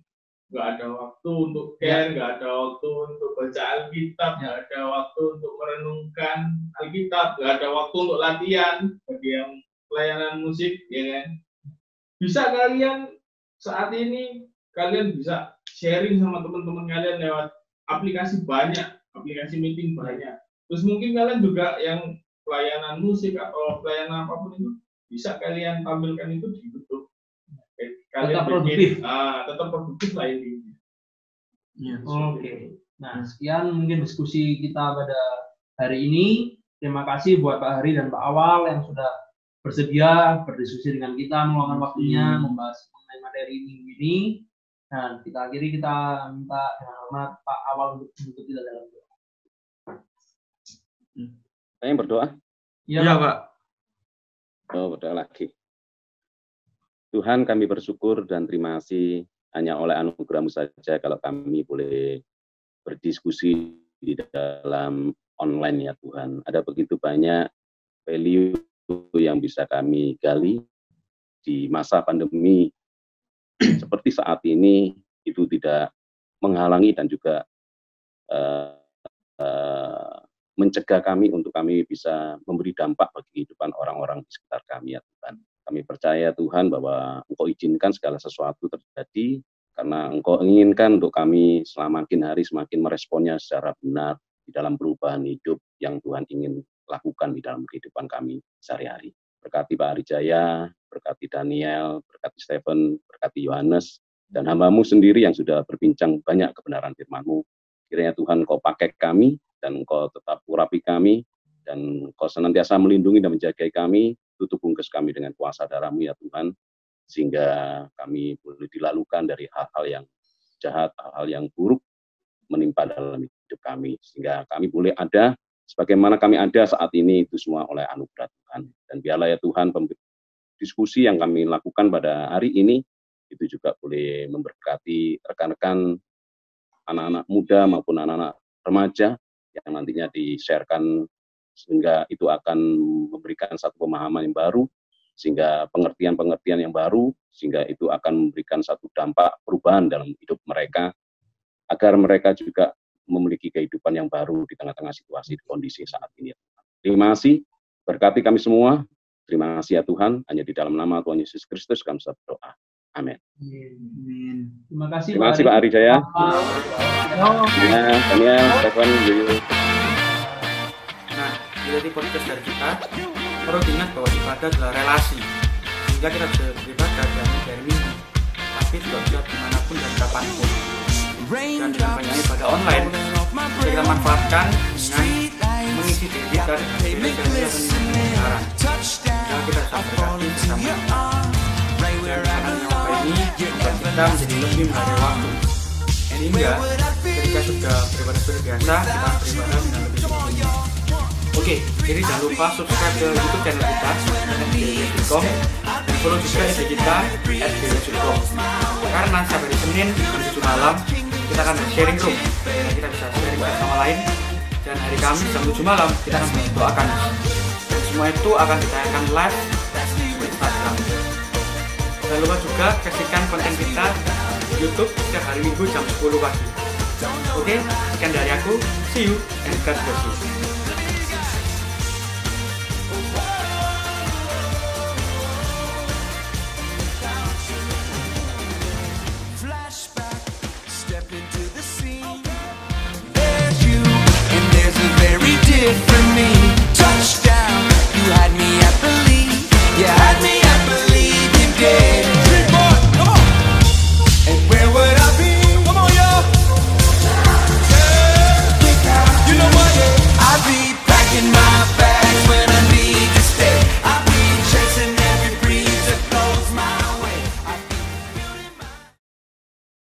nggak ada waktu untuk care, nggak ada waktu untuk baca Alkitab, nggak ada waktu untuk merenungkan Alkitab, nggak ada waktu untuk latihan bagi yang pelayanan musik, ya kan? Bisa kalian saat ini kalian bisa sharing sama teman-teman kalian lewat aplikasi banyak, aplikasi meeting banyak. Terus mungkin kalian juga yang pelayanan musik atau pelayanan apa pun itu bisa kalian tampilkan itu di kalian tetap produktif. ah, tetap produktif lah ini. Ya, Oke. Okay. Nah, sekian mungkin diskusi kita pada hari ini. Terima kasih buat Pak Hari dan Pak Awal yang sudah bersedia berdiskusi dengan kita, meluangkan waktunya, hmm. membahas mengenai materi minggu ini. Dan kita akhiri kita minta dengan hormat Pak Awal untuk menutup kita dalam doa. Saya yang berdoa? Iya, ya, Pak. Oh, berdoa lagi. Tuhan kami bersyukur dan terima kasih hanya oleh anugerahmu saja kalau kami boleh berdiskusi di dalam online ya Tuhan. Ada begitu banyak value yang bisa kami gali di masa pandemi seperti saat ini itu tidak menghalangi dan juga uh, uh, mencegah kami untuk kami bisa memberi dampak bagi kehidupan orang-orang di sekitar kami ya Tuhan. Kami percaya Tuhan bahwa Engkau izinkan segala sesuatu terjadi karena Engkau inginkan untuk kami semakin hari semakin meresponnya secara benar di dalam perubahan hidup yang Tuhan ingin lakukan di dalam kehidupan kami sehari-hari. Berkati Pak Arijaya, berkati Daniel, berkati Stephen, berkati Yohanes, dan hambamu sendiri yang sudah berbincang banyak kebenaran firman-Mu. Kiranya Tuhan Kau pakai kami, dan Engkau tetap urapi kami, dan Kau senantiasa melindungi dan menjaga kami, tutup bungkus kami dengan kuasa darahmu ya Tuhan, sehingga kami boleh dilalukan dari hal-hal yang jahat, hal-hal yang buruk menimpa dalam hidup kami, sehingga kami boleh ada sebagaimana kami ada saat ini itu semua oleh anugerah Tuhan. Dan biarlah ya Tuhan diskusi yang kami lakukan pada hari ini itu juga boleh memberkati rekan-rekan anak-anak muda maupun anak-anak remaja yang nantinya di-sharekan sehingga itu akan memberikan satu pemahaman yang baru sehingga pengertian-pengertian yang baru sehingga itu akan memberikan satu dampak perubahan dalam hidup mereka agar mereka juga memiliki kehidupan yang baru di tengah-tengah situasi kondisi saat ini. Terima kasih, berkati kami semua, Terima kasih ya Tuhan, hanya di dalam nama Tuhan Yesus Kristus kami berdoa. Amin. Amin. Terima kasih Terima kasih Pak Ari Jaya. Ya, Tania, Stefan, Yoyo. Nah, jadi podcast dari kita perlu diingat bahwa ibadah adalah relasi. Sehingga kita bisa beribadah dari dari minggu, tapi juga bisa di mana pun dan kapan pun. Dan dengan banyak ibadah online, bisa kita manfaatkan dengan mengisi diri kita dengan gereja-gereja dan sekarang. Sehingga kita bisa berkati bersama. Dan dengan apa ini, membuat kita menjadi lebih menghargai waktu. Sehingga ketika sudah beribadah biasa, kita beribadah dengan lebih sungguh. Oke, jadi jangan lupa subscribe ke YouTube channel kita @dwscom dan follow juga IG kita @dwscom. Karena setiap hari Senin jam 7 malam kita akan sharing room dan kita bisa sharing satu sama lain. Dan hari Kamis jam 7 malam kita akan mendoakan. Dan semua itu akan ditayangkan live di Instagram. Jangan lupa juga saksikan konten kita di YouTube setiap hari Minggu jam 10 pagi. Oke, sekian dari aku. See you and God bless you. did for me. Touchdown, you had me at believe. You had me.